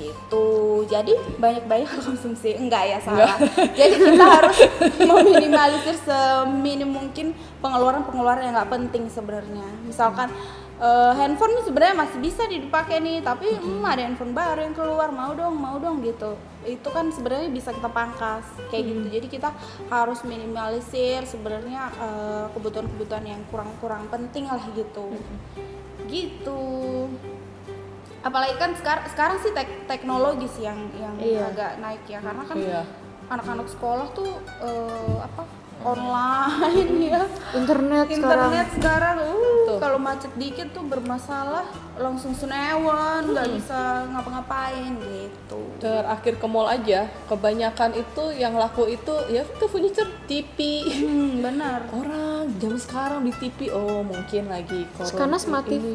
[SPEAKER 3] gitu. Jadi banyak-banyak konsumsi. Enggak ya salah jadi kita harus meminimalisir seminim mungkin pengeluaran-pengeluaran yang nggak penting sebenarnya. Misalkan eh, handphone sebenarnya masih bisa dipakai nih tapi hmm, ada handphone baru yang keluar mau dong mau dong gitu. Itu kan sebenarnya bisa kita pangkas kayak gitu. Jadi kita harus minimalisir sebenarnya eh, kebutuhan-kebutuhan yang kurang-kurang penting lah gitu. Gitu. Apalagi kan sekarang sekarang sih tek- teknologi sih yang yang
[SPEAKER 1] Iya.
[SPEAKER 3] agak naik ya. Karena kan
[SPEAKER 2] Iya.
[SPEAKER 3] anak-anak sekolah tuh eh, apa online ya
[SPEAKER 1] internet, sekarang
[SPEAKER 3] internet sekarang uh kalau macet dikit tuh bermasalah langsung sunewan nggak bisa ngapa-ngapain gitu
[SPEAKER 2] Terakhir ke mall aja, kebanyakan itu yang laku itu ya ke furniture TV.
[SPEAKER 3] hmm, benar
[SPEAKER 2] Orang jam sekarang di TV, oh mungkin lagi corona.
[SPEAKER 1] Karena smart
[SPEAKER 2] ini.
[SPEAKER 1] TV.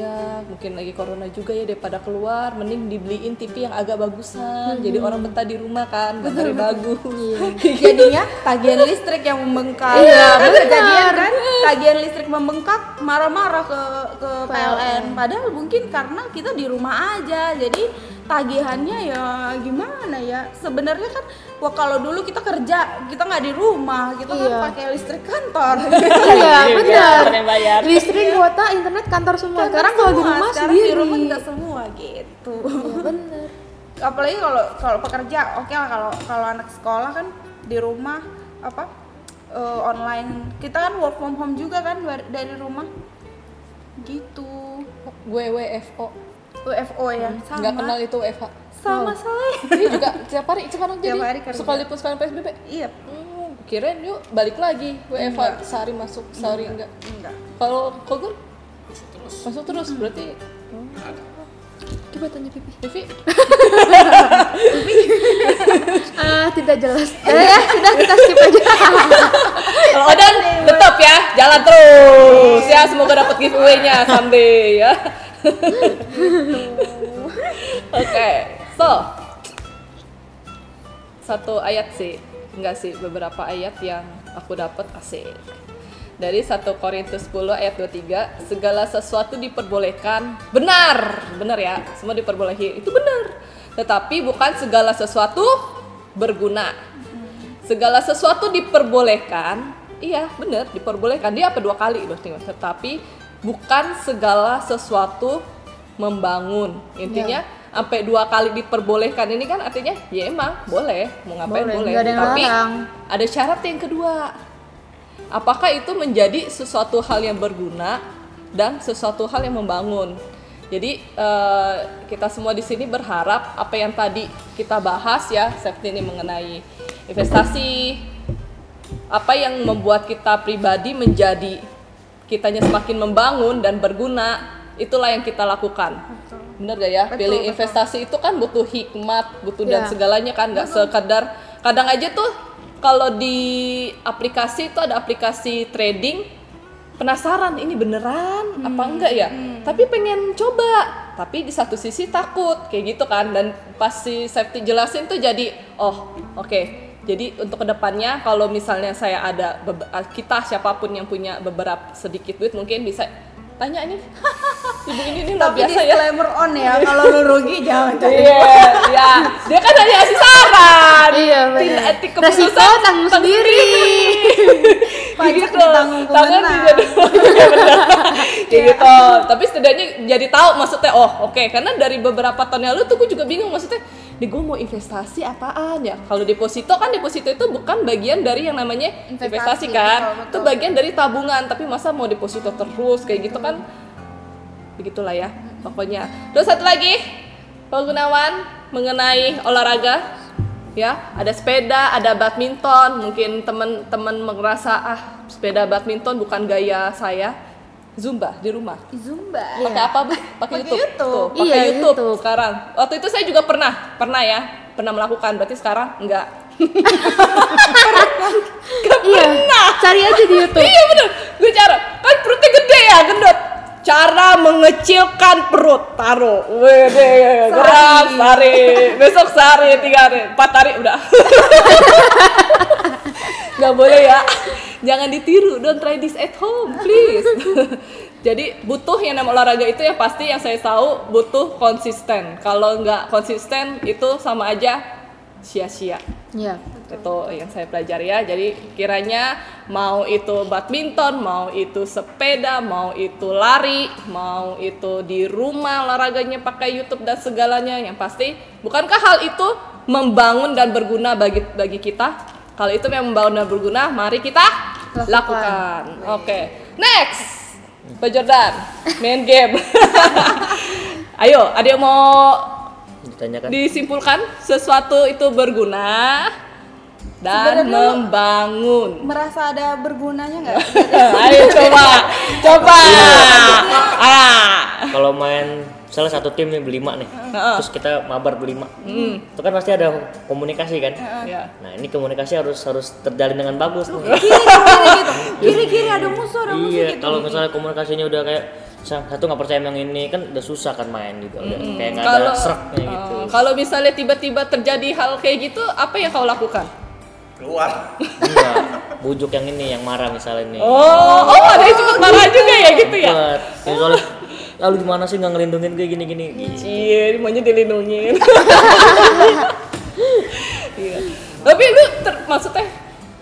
[SPEAKER 2] Iya, mungkin lagi corona juga ya daripada keluar, mending dibeliin TV yang agak bagusan. Jadi orang betah di rumah kan, gambarnya bagus.
[SPEAKER 3] jadinya tagihan listrik yang membengkak.
[SPEAKER 1] Iya,
[SPEAKER 3] kan
[SPEAKER 1] benar.
[SPEAKER 3] kejadian kan? Tagihan listrik membengkak marah-marah ke ke PLN padahal mungkin karena kita di rumah aja jadi tagihannya ya gimana ya? Sebenarnya kan wah kalau dulu kita kerja kita nggak di rumah kita
[SPEAKER 1] Iya.
[SPEAKER 3] kan pakai listrik kantor.
[SPEAKER 1] Iya benar.
[SPEAKER 2] Kan yang bayar.
[SPEAKER 1] listrik kuota internet kantor semua. Sekarang kalau di rumah
[SPEAKER 3] sekarang
[SPEAKER 1] sendiri.
[SPEAKER 3] di rumah kita semua gitu.
[SPEAKER 1] Iya benar.
[SPEAKER 3] Apalagi kalau kalau pekerja oke lah kalau kalau anak sekolah kan di rumah apa eh, online. Kita kan work from home juga kan dari- rumah. Gitu.
[SPEAKER 2] Gue WFO,
[SPEAKER 3] WFO ya sama.
[SPEAKER 2] Nggak kenal itu WFH.
[SPEAKER 3] sama saya.
[SPEAKER 2] Ini juga tiap hari sekarang jadi.
[SPEAKER 3] Hari kerja.
[SPEAKER 2] Sekalipun sekarang PSBB.
[SPEAKER 3] iya.
[SPEAKER 2] Hmm, kirain yuk balik lagi WFH sehari masuk, sehari enggak.
[SPEAKER 3] enggak.
[SPEAKER 2] Kalau Kogur?
[SPEAKER 5] Terus.
[SPEAKER 2] Masuk terus berarti
[SPEAKER 5] ada
[SPEAKER 1] coba tanya pipi
[SPEAKER 2] Vivi?
[SPEAKER 1] Ah tidak jelas. Eh, ya sudah kita skip aja.
[SPEAKER 2] Kalau Odan tetap ya, jalan terus. Ya. Semoga dapat giveaway-nya. Someday ya. Oke, so satu ayat sih, enggak sih beberapa ayat yang aku dapat asik. Dari 1 Korintus 10 ayat 23, segala sesuatu diperbolehkan. Benar, benar ya, semua diperbolehi. Itu benar. Tetapi bukan segala sesuatu berguna. Segala sesuatu diperbolehkan. Iya, benar, diperbolehkan. Dia apa dua kali berarti. Tetapi bukan segala sesuatu membangun. Intinya sampai dua kali diperbolehkan ini kan artinya ya emang boleh mau ngapain
[SPEAKER 1] Boleh,
[SPEAKER 2] boleh,
[SPEAKER 1] ada
[SPEAKER 2] tapi
[SPEAKER 1] larang.
[SPEAKER 2] ada syarat yang kedua apakah itu menjadi sesuatu hal yang berguna dan sesuatu hal yang membangun? Jadi eh, kita semua di sini berharap apa yang tadi kita bahas ya safety ini mengenai investasi apa yang membuat kita pribadi menjadi kitanya semakin membangun dan berguna itulah yang kita lakukan. Bener gak ya?
[SPEAKER 3] Betul,
[SPEAKER 2] pilih
[SPEAKER 3] betul.
[SPEAKER 2] investasi itu kan butuh hikmat butuh dan
[SPEAKER 1] Iya.
[SPEAKER 2] segalanya kan nggak sekedar kadang aja tuh kalau di aplikasi itu ada aplikasi trading. Penasaran ini beneran apa enggak ya? tapi pengen coba tapi di satu sisi takut kayak gitu kan. Dan pas si safety jelasin tuh jadi oh oke. Jadi untuk ke depannya kalau misalnya saya ada kita siapa pun yang punya beberapa sedikit duit mungkin bisa tanya nih ibu ini ini luar
[SPEAKER 3] tapi
[SPEAKER 2] biasa ya
[SPEAKER 3] disclaimer on ya kalau lu rugi jangan cari
[SPEAKER 2] Iya, iya. Dia kan hanya kasih saran.
[SPEAKER 1] Iya, benar.
[SPEAKER 2] Etik
[SPEAKER 1] Resiko
[SPEAKER 2] keputusan
[SPEAKER 1] tanggung sendiri.
[SPEAKER 3] Pajak
[SPEAKER 2] Gitu.
[SPEAKER 3] ditanggung
[SPEAKER 2] Tangan tidak- Iya, benar. Kayak gitu. Tapi setidaknya jadi tahu maksudnya. Oh, oke. Karena dari beberapa tahun yang lalu tuh gue juga bingung maksudnya. Di gue mau investasi apaan ya? Kalau deposito kan deposito itu bukan bagian dari yang namanya investasi,
[SPEAKER 3] Investasi,
[SPEAKER 2] kan?
[SPEAKER 3] betul, betul.
[SPEAKER 2] Itu bagian dari tabungan. Tapi masa mau deposito terus kayak gitu kan? Begitulah ya. Pokoknya. Terus satu lagi, Pak Gunawan mengenai olahraga ya ada sepeda ada badminton mungkin teman-teman merasa ah sepeda badminton bukan gaya saya zumba di rumah.
[SPEAKER 3] Zumba.
[SPEAKER 2] pakai apa bu? Pakai YouTube,
[SPEAKER 3] YouTube.
[SPEAKER 2] Pakai
[SPEAKER 1] Iya,
[SPEAKER 2] YouTube.
[SPEAKER 1] YouTube.
[SPEAKER 2] sekarang. Waktu itu saya juga pernah pernah ya. Pernah melakukan. Berarti sekarang enggak.
[SPEAKER 1] Iya. Cari aja di YouTube.
[SPEAKER 2] Iya bener. Gue cara kan perutnya gede ya gendut cara mengecilkan perut. Taruh. Wede gerak sehari. Besok sehari tiga hari. Empat hari udah. Nggak boleh ya. Jangan ditiru. Don't try this at home please. Jadi butuh yang namanya olahraga itu yang pasti yang saya tahu butuh konsisten. Kalau nggak konsisten itu sama aja sia-sia.
[SPEAKER 1] Iya.
[SPEAKER 2] itu yang saya pelajari ya. Jadi kiranya mau itu badminton mau itu sepeda mau itu lari mau itu di rumah olahraganya pakai YouTube dan segalanya yang pasti bukankah hal itu membangun dan berguna bagi bagi kita? Kalau itu memang membangun dan berguna mari kita lakukan,
[SPEAKER 1] Lakukan.
[SPEAKER 2] oke next Pak Jordan main game. Ayo ada yang mau
[SPEAKER 4] ditanyakan
[SPEAKER 2] disimpulkan sesuatu itu berguna dan
[SPEAKER 3] Sebenarnya
[SPEAKER 2] membangun.
[SPEAKER 3] merasa ada bergunanya nggak
[SPEAKER 2] Ayo coba, coba. Ah.
[SPEAKER 4] Kalau main salah satu tim nih berlima nih,
[SPEAKER 2] Heeh.
[SPEAKER 4] terus kita mabar berlima,
[SPEAKER 2] Hmm.
[SPEAKER 4] itu kan pasti ada komunikasi kan.
[SPEAKER 2] Ya.
[SPEAKER 4] Nah ini komunikasi harus harus terjalin dengan bagus nih.
[SPEAKER 3] kiri kiri gitu kiri kiri ada musuh ada musuh
[SPEAKER 4] Iya,
[SPEAKER 3] gitu
[SPEAKER 4] kalau misalnya komunikasinya udah kayak satu nggak percaya yang ini kan udah susah kan main gitu, udah kayak nggak ada seraknya gitu.
[SPEAKER 2] eh, kalau misalnya tiba-tiba terjadi hal kayak gitu, apa yang kau lakukan?
[SPEAKER 5] keluar
[SPEAKER 4] Enggak, bujuk yang ini yang marah misalnya nih.
[SPEAKER 2] Oh, oh ada yang cepet marah juga ya gitu ya?
[SPEAKER 4] Buat, ya soalnya lalu gimana sih nggak ngelindungin kayak gini-gini?
[SPEAKER 2] Cie, maunya dilindungin. Iya. Tapi lu ter- maksudnya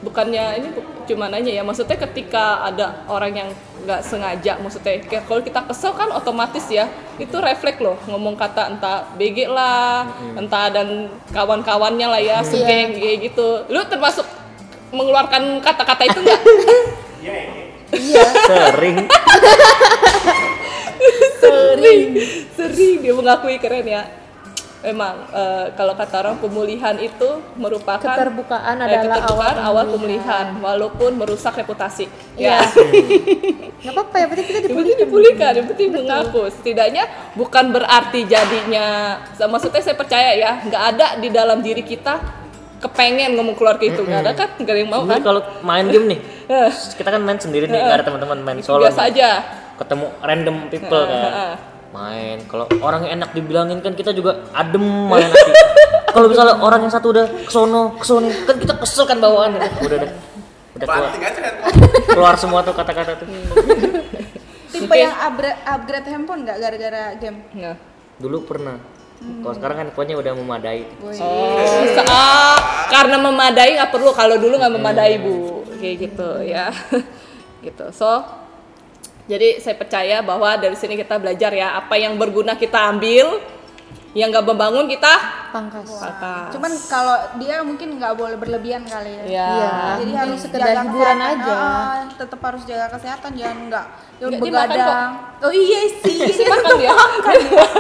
[SPEAKER 2] bukannya ini cuma nanya ya, maksudnya ketika ada orang yang nggak sengaja, maksudnya kayak kalau kita kesel kan otomatis ya itu refleks loh ngomong kata entah BG lah, entah dan kawan-kawannya lah ya, segeng kayak gitu. Lu termasuk mengeluarkan kata-kata itu nggak?
[SPEAKER 4] Sering.
[SPEAKER 2] sering sering dia mengakui keren ya memang eh, kalau kata orang pemulihan itu merupakan
[SPEAKER 1] Keterbukaan
[SPEAKER 2] eh,
[SPEAKER 1] adalah
[SPEAKER 2] keterbukaan
[SPEAKER 1] awal
[SPEAKER 2] awal pemulihan walaupun merusak reputasi.
[SPEAKER 1] Iya.
[SPEAKER 2] ya.
[SPEAKER 1] Nggak apa-apa ya penting kita
[SPEAKER 2] yang penting
[SPEAKER 1] dipulihkan
[SPEAKER 2] dipulihkan yang penting mengaku setidaknya bukan berarti jadinya maksudnya saya percaya ya nggak ada di dalam diri kita kepengen ngomong keluar ke itu nggak ada kan? Nggak ada yang mau kan?
[SPEAKER 4] kalau main game nih,
[SPEAKER 2] Eh,
[SPEAKER 4] kita kan main sendiri nih, nggak ada teman-teman main solo.
[SPEAKER 2] biasa aja.
[SPEAKER 4] Ketemu random people kan. Main. Kalau orang yang enak dibilangin kan kita juga adem main. Kalau misalnya orang yang satu udah kesono, kesono, kan kita kesel kan bawaan. Udah, udah, udah, udah keluar,
[SPEAKER 5] handphone
[SPEAKER 4] keluar semua tuh kata-kata tuh.
[SPEAKER 3] tipe
[SPEAKER 2] Mungkin-
[SPEAKER 3] yang upgrade upgrade handphone nggak gara-gara game
[SPEAKER 2] Nah.
[SPEAKER 4] Dulu pernah. Kalau sekarang kan pokoknya udah memadai.
[SPEAKER 2] Oh, sa- ah, karena memadai nggak perlu kalau dulu nggak memadai bu, kayak gitu ya, gitu. So, jadi saya percaya bahwa dari sini kita belajar ya apa yang berguna kita ambil, yang nggak membangun kita
[SPEAKER 1] pangkas
[SPEAKER 2] pangkas.
[SPEAKER 3] cuman kalau dia mungkin nggak boleh berlebihan kali ya
[SPEAKER 2] ya,
[SPEAKER 1] Iya.
[SPEAKER 3] jadi
[SPEAKER 1] Mungkin
[SPEAKER 3] harus
[SPEAKER 1] sekedar hiburan
[SPEAKER 3] kesehatan.
[SPEAKER 1] aja.
[SPEAKER 3] Ah, tetap harus jaga kesehatan jangan nggak ya
[SPEAKER 2] makan
[SPEAKER 3] begadang oh iya sih
[SPEAKER 2] Sih makan dia.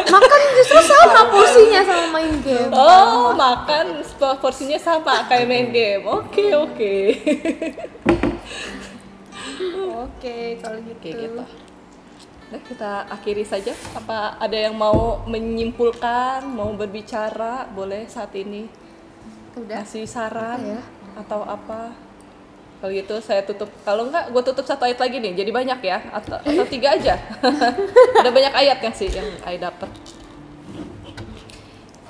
[SPEAKER 1] makan justru sama porsinya sama main game
[SPEAKER 2] Oh, makan porsinya sama kayak main game. Oke oke.
[SPEAKER 3] Oke kalau gitu
[SPEAKER 2] Kayak gitu. Nah, kita akhiri saja. Apa ada yang mau menyimpulkan, mau berbicara, boleh saat ini.
[SPEAKER 3] udah
[SPEAKER 2] Kasih saran
[SPEAKER 1] ya?
[SPEAKER 2] atau apa? Kalau gitu saya tutup. Kalau enggak, gue tutup satu ayat lagi nih. Jadi banyak ya, atau, atau tiga aja. Ada banyak ayat yang sih yang ayat dapat.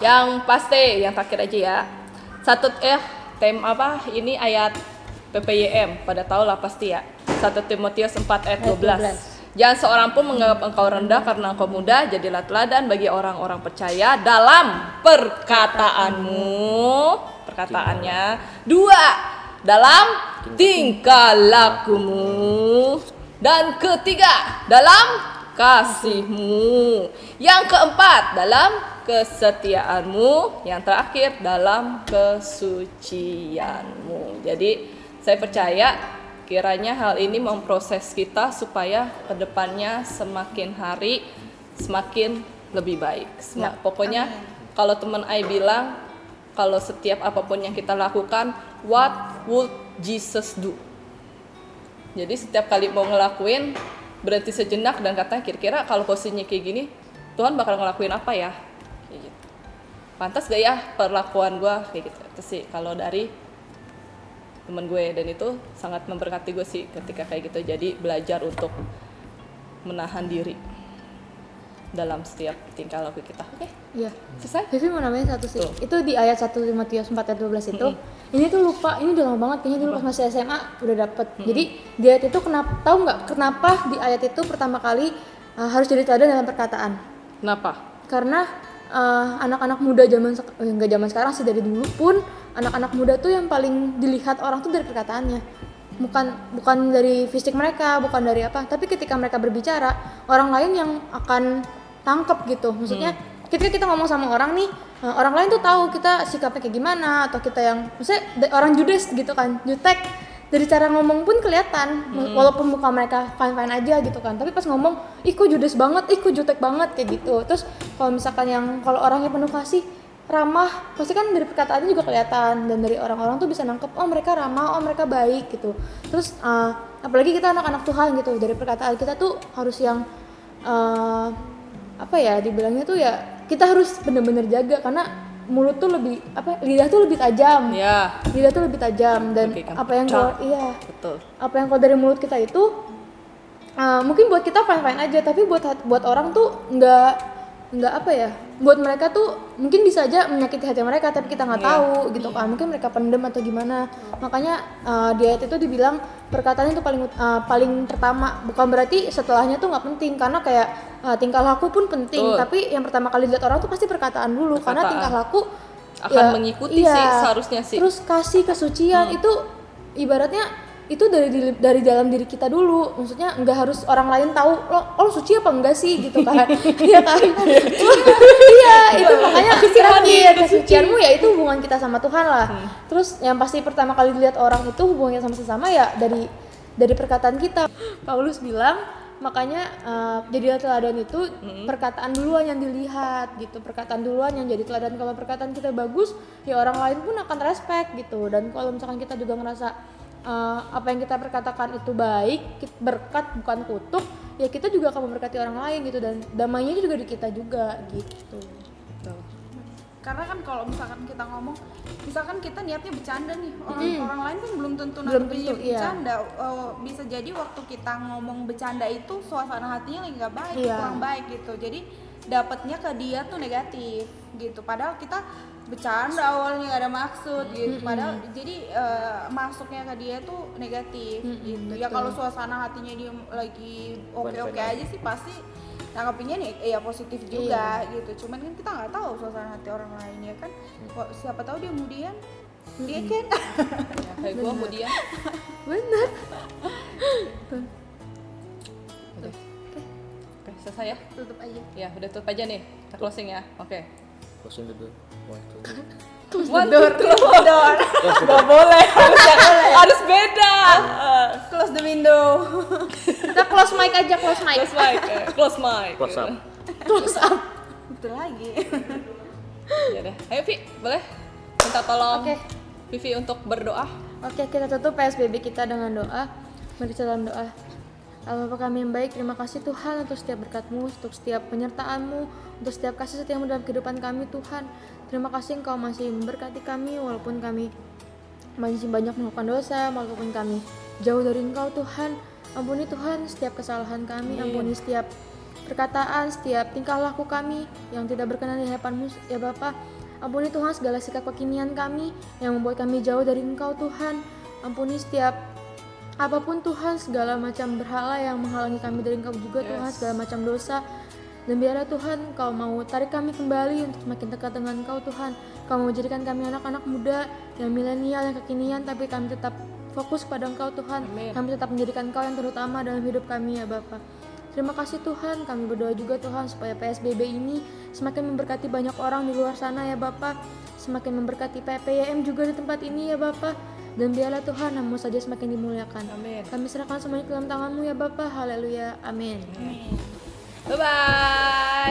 [SPEAKER 2] Yang pasti, yang terakhir aja ya. Satu eh tem apa? Ini ayat PPYM. Pada tahu lah pasti ya. 1 Timotius 4 ayat 12. Jangan seorang pun menganggap engkau rendah karena engkau muda, jadilah teladan bagi orang-orang percaya dalam perkataanmu, perkataannya. Dua, dalam tingkah lakumu. Dan ketiga, dalam kasihmu. Yang keempat, dalam kesetiaanmu. Yang terakhir, dalam kesucianmu. Jadi, saya percaya kiranya hal ini memproses kita supaya ke depannya semakin hari semakin lebih baik. Sema- Pokoknya kalau teman Ai bilang kalau setiap apa pun yang kita lakukan, what would Jesus do? Jadi setiap kali mau ngelakuin berhenti sejenak dan kata kira-kira kalau posisinya kayak gini, Tuhan bakal ngelakuin apa ya? Kayak gitu. Pantas gak ya perlakuan gua kayak gitu? Itu sih kalau dari temen gue dan itu sangat memberkati gue sih ketika kayak gitu. Jadi belajar untuk menahan diri dalam setiap tingkah laku kita. Oke,
[SPEAKER 1] Iya.
[SPEAKER 2] selesai.
[SPEAKER 1] Vivi mau nambahin satu sih.
[SPEAKER 2] Tuh.
[SPEAKER 1] Itu di ayat 1 Timotius 4 ayat 12 itu. Ini tuh lupa, ini udah lama banget kayaknya dulu pas masih SMA udah dapet. Jadi di ayat itu kenapa tahu nggak kenapa di ayat itu pertama kali uh, harus jadi teladan dalam perkataan?
[SPEAKER 2] Kenapa?
[SPEAKER 1] Karena uh, anak-anak muda zaman sek- eh, nggak zaman sekarang sih dari dulu pun anak-anak muda tuh yang paling dilihat orang tuh dari perkataannya. Bukan bukan dari fisik mereka, bukan dari apa, tapi ketika mereka berbicara, orang lain yang akan tangkep gitu. Maksudnya ketika kita ngomong sama orang nih, uh, orang lain tuh tahu kita sikapnya kayak gimana atau kita yang maksudnya orang judes gitu kan, jutek dari cara ngomong pun kelihatan. Walaupun muka mereka fine fine aja gitu kan. Tapi pas ngomong ih kok judes banget? Ih kok jutek banget? kayak gitu. Terus kalau misalkan yang kalau orangnya penuh kasih ramah. Pasti kan dari perkataannya juga kelihatan. Dan dari orang-orang tuh bisa nangkep oh mereka ramah. Oh mereka baik gitu. Terus uh, apalagi kita anak-anak Tuhan gitu. Dari perkataan kita tuh harus yang uh, apa ya dibilangnya tuh ya kita harus bener-bener jaga. Karena mulut tuh lebih apa lidah tuh lebih tajam
[SPEAKER 2] Ya,
[SPEAKER 1] lidah tuh lebih tajam dan
[SPEAKER 2] Oke, kan.
[SPEAKER 1] apa yang keluar iya
[SPEAKER 2] betul.
[SPEAKER 1] apa yang keluar dari mulut kita itu uh, mungkin buat kita fine fine aja tapi buat buat orang tuh nggak nggak apa ya buat mereka tuh mungkin bisa aja menyakiti hati mereka tapi kita nggak
[SPEAKER 2] Iya.
[SPEAKER 1] tahu gitu kan mungkin mereka pendem atau gimana makanya uh, di ayat itu dibilang perkataan itu paling uh, paling pertama bukan berarti setelahnya tuh nggak penting karena kayak uh, tingkah laku pun penting
[SPEAKER 2] Betul.
[SPEAKER 1] tapi yang pertama kali dilihat orang tuh pasti perkataan dulu karena
[SPEAKER 2] Perkataan.
[SPEAKER 1] tingkah laku
[SPEAKER 2] Akan mengikuti sih, seharusnya sih.
[SPEAKER 1] terus kasih kesucian itu ibaratnya itu dari dari dalam diri kita dulu. Maksudnya nggak harus orang lain tahu lo lo suci apa enggak sih? gitu kan. Iya kan? Iya itu makanya terakhir kesucianmu ya itu hubungan kita sama Tuhan lah. Terus yang pasti pertama kali dilihat orang itu hubungannya sama sesama ya dari dari perkataan kita. Paulus bilang makanya uh, jadilah teladan itu perkataan duluan yang dilihat gitu. Perkataan duluan yang jadi teladan kalau perkataan kita bagus ya orang lain pun akan respect gitu. Dan kalau misalkan kita juga ngerasa uh, apa yang kita perkatakan itu baik berkat bukan kutuk ya kita juga akan memberkati orang lain gitu dan damainya juga di kita juga gitu
[SPEAKER 3] karena kan kalau misalkan kita ngomong misalkan kita niatnya bercanda nih orang
[SPEAKER 1] Mm.
[SPEAKER 3] orang lain kan belum tentu
[SPEAKER 1] Belum tentu, iya.
[SPEAKER 3] bercanda Eh, bisa jadi waktu kita ngomong bercanda itu suasana hatinya lagi nggak baik
[SPEAKER 1] Iya.
[SPEAKER 3] kurang baik gitu jadi dapatnya ke dia tuh negatif gitu padahal kita bercanda awalnya nggak ada maksud gitu. Padahal jadi eh, masuknya ke dia tuh negatif gitu. Ya kalau suasana hatinya dia lagi oke oke aja sih pasti nanggapinnya nih ya positif juga gitu. Cuman kan kita nggak tahu suasana hati orang lain ya kan? Kok siapa tahu dia kemudian dia kan?
[SPEAKER 2] Ya, kayak gua kemudian.
[SPEAKER 1] benar.
[SPEAKER 2] Oke. Oke, selesai ya?
[SPEAKER 3] tutup aja.
[SPEAKER 2] Ya, udah tutup aja nih. Kita closing ya. Oke.
[SPEAKER 4] closing dulu One, two, three.
[SPEAKER 2] One, two, three. Gak boleh, harus yang harus beda.
[SPEAKER 3] Close the window
[SPEAKER 1] kita close mic aja close mic
[SPEAKER 2] Close mic, eh, close mic.
[SPEAKER 4] close up
[SPEAKER 1] close up
[SPEAKER 3] betul lagi
[SPEAKER 2] Ya deh. Ayo Vi, boleh minta tolong
[SPEAKER 1] Oke.
[SPEAKER 2] Vivi untuk berdoa.
[SPEAKER 1] Oke, kita tutup PSBB kita dengan doa. Mari kita dalam doa. Allah Bapa kami yang baik, terima kasih Tuhan untuk setiap berkatmu, untuk setiap penyertaanmu, untuk setiap kasih setiamu dalam kehidupan kami Tuhan. Terima kasih Engkau masih memberkati kami walaupun kami masih banyak melakukan dosa, walaupun kami jauh dari Engkau Tuhan. Ampuni Tuhan setiap kesalahan kami, ampuni setiap perkataan, setiap tingkah laku kami yang tidak berkenan di hadapanmu ya Bapa. Ampuni Tuhan segala sikap kekinian kami yang membuat kami jauh dari Engkau Tuhan. Ampuni setiap apa pun Tuhan segala macam berhala yang menghalangi kami dari Engkau juga Tuhan segala macam dosa dan biarlah Tuhan Kau mau tarik kami kembali untuk semakin dekat dengan Kau Tuhan. Kau mau jadikan kami anak-anak muda yang milenial yang kekinian tapi kami tetap fokus pada Engkau Tuhan.
[SPEAKER 2] Amin.
[SPEAKER 1] kami tetap menjadikan Kau yang terutama dalam hidup kami ya Bapak Terima kasih Tuhan, kami berdoa juga Tuhan supaya PSBB ini semakin memberkati banyak orang di luar sana ya Bapak Semakin memberkati PPYM juga di tempat ini ya Bapak Dan biarlah Tuhan namun saja semakin dimuliakan.
[SPEAKER 2] Amin.
[SPEAKER 1] Kami serahkan semuanya ke dalam tanganmu ya Bapak, haleluya, amin
[SPEAKER 2] 拜拜。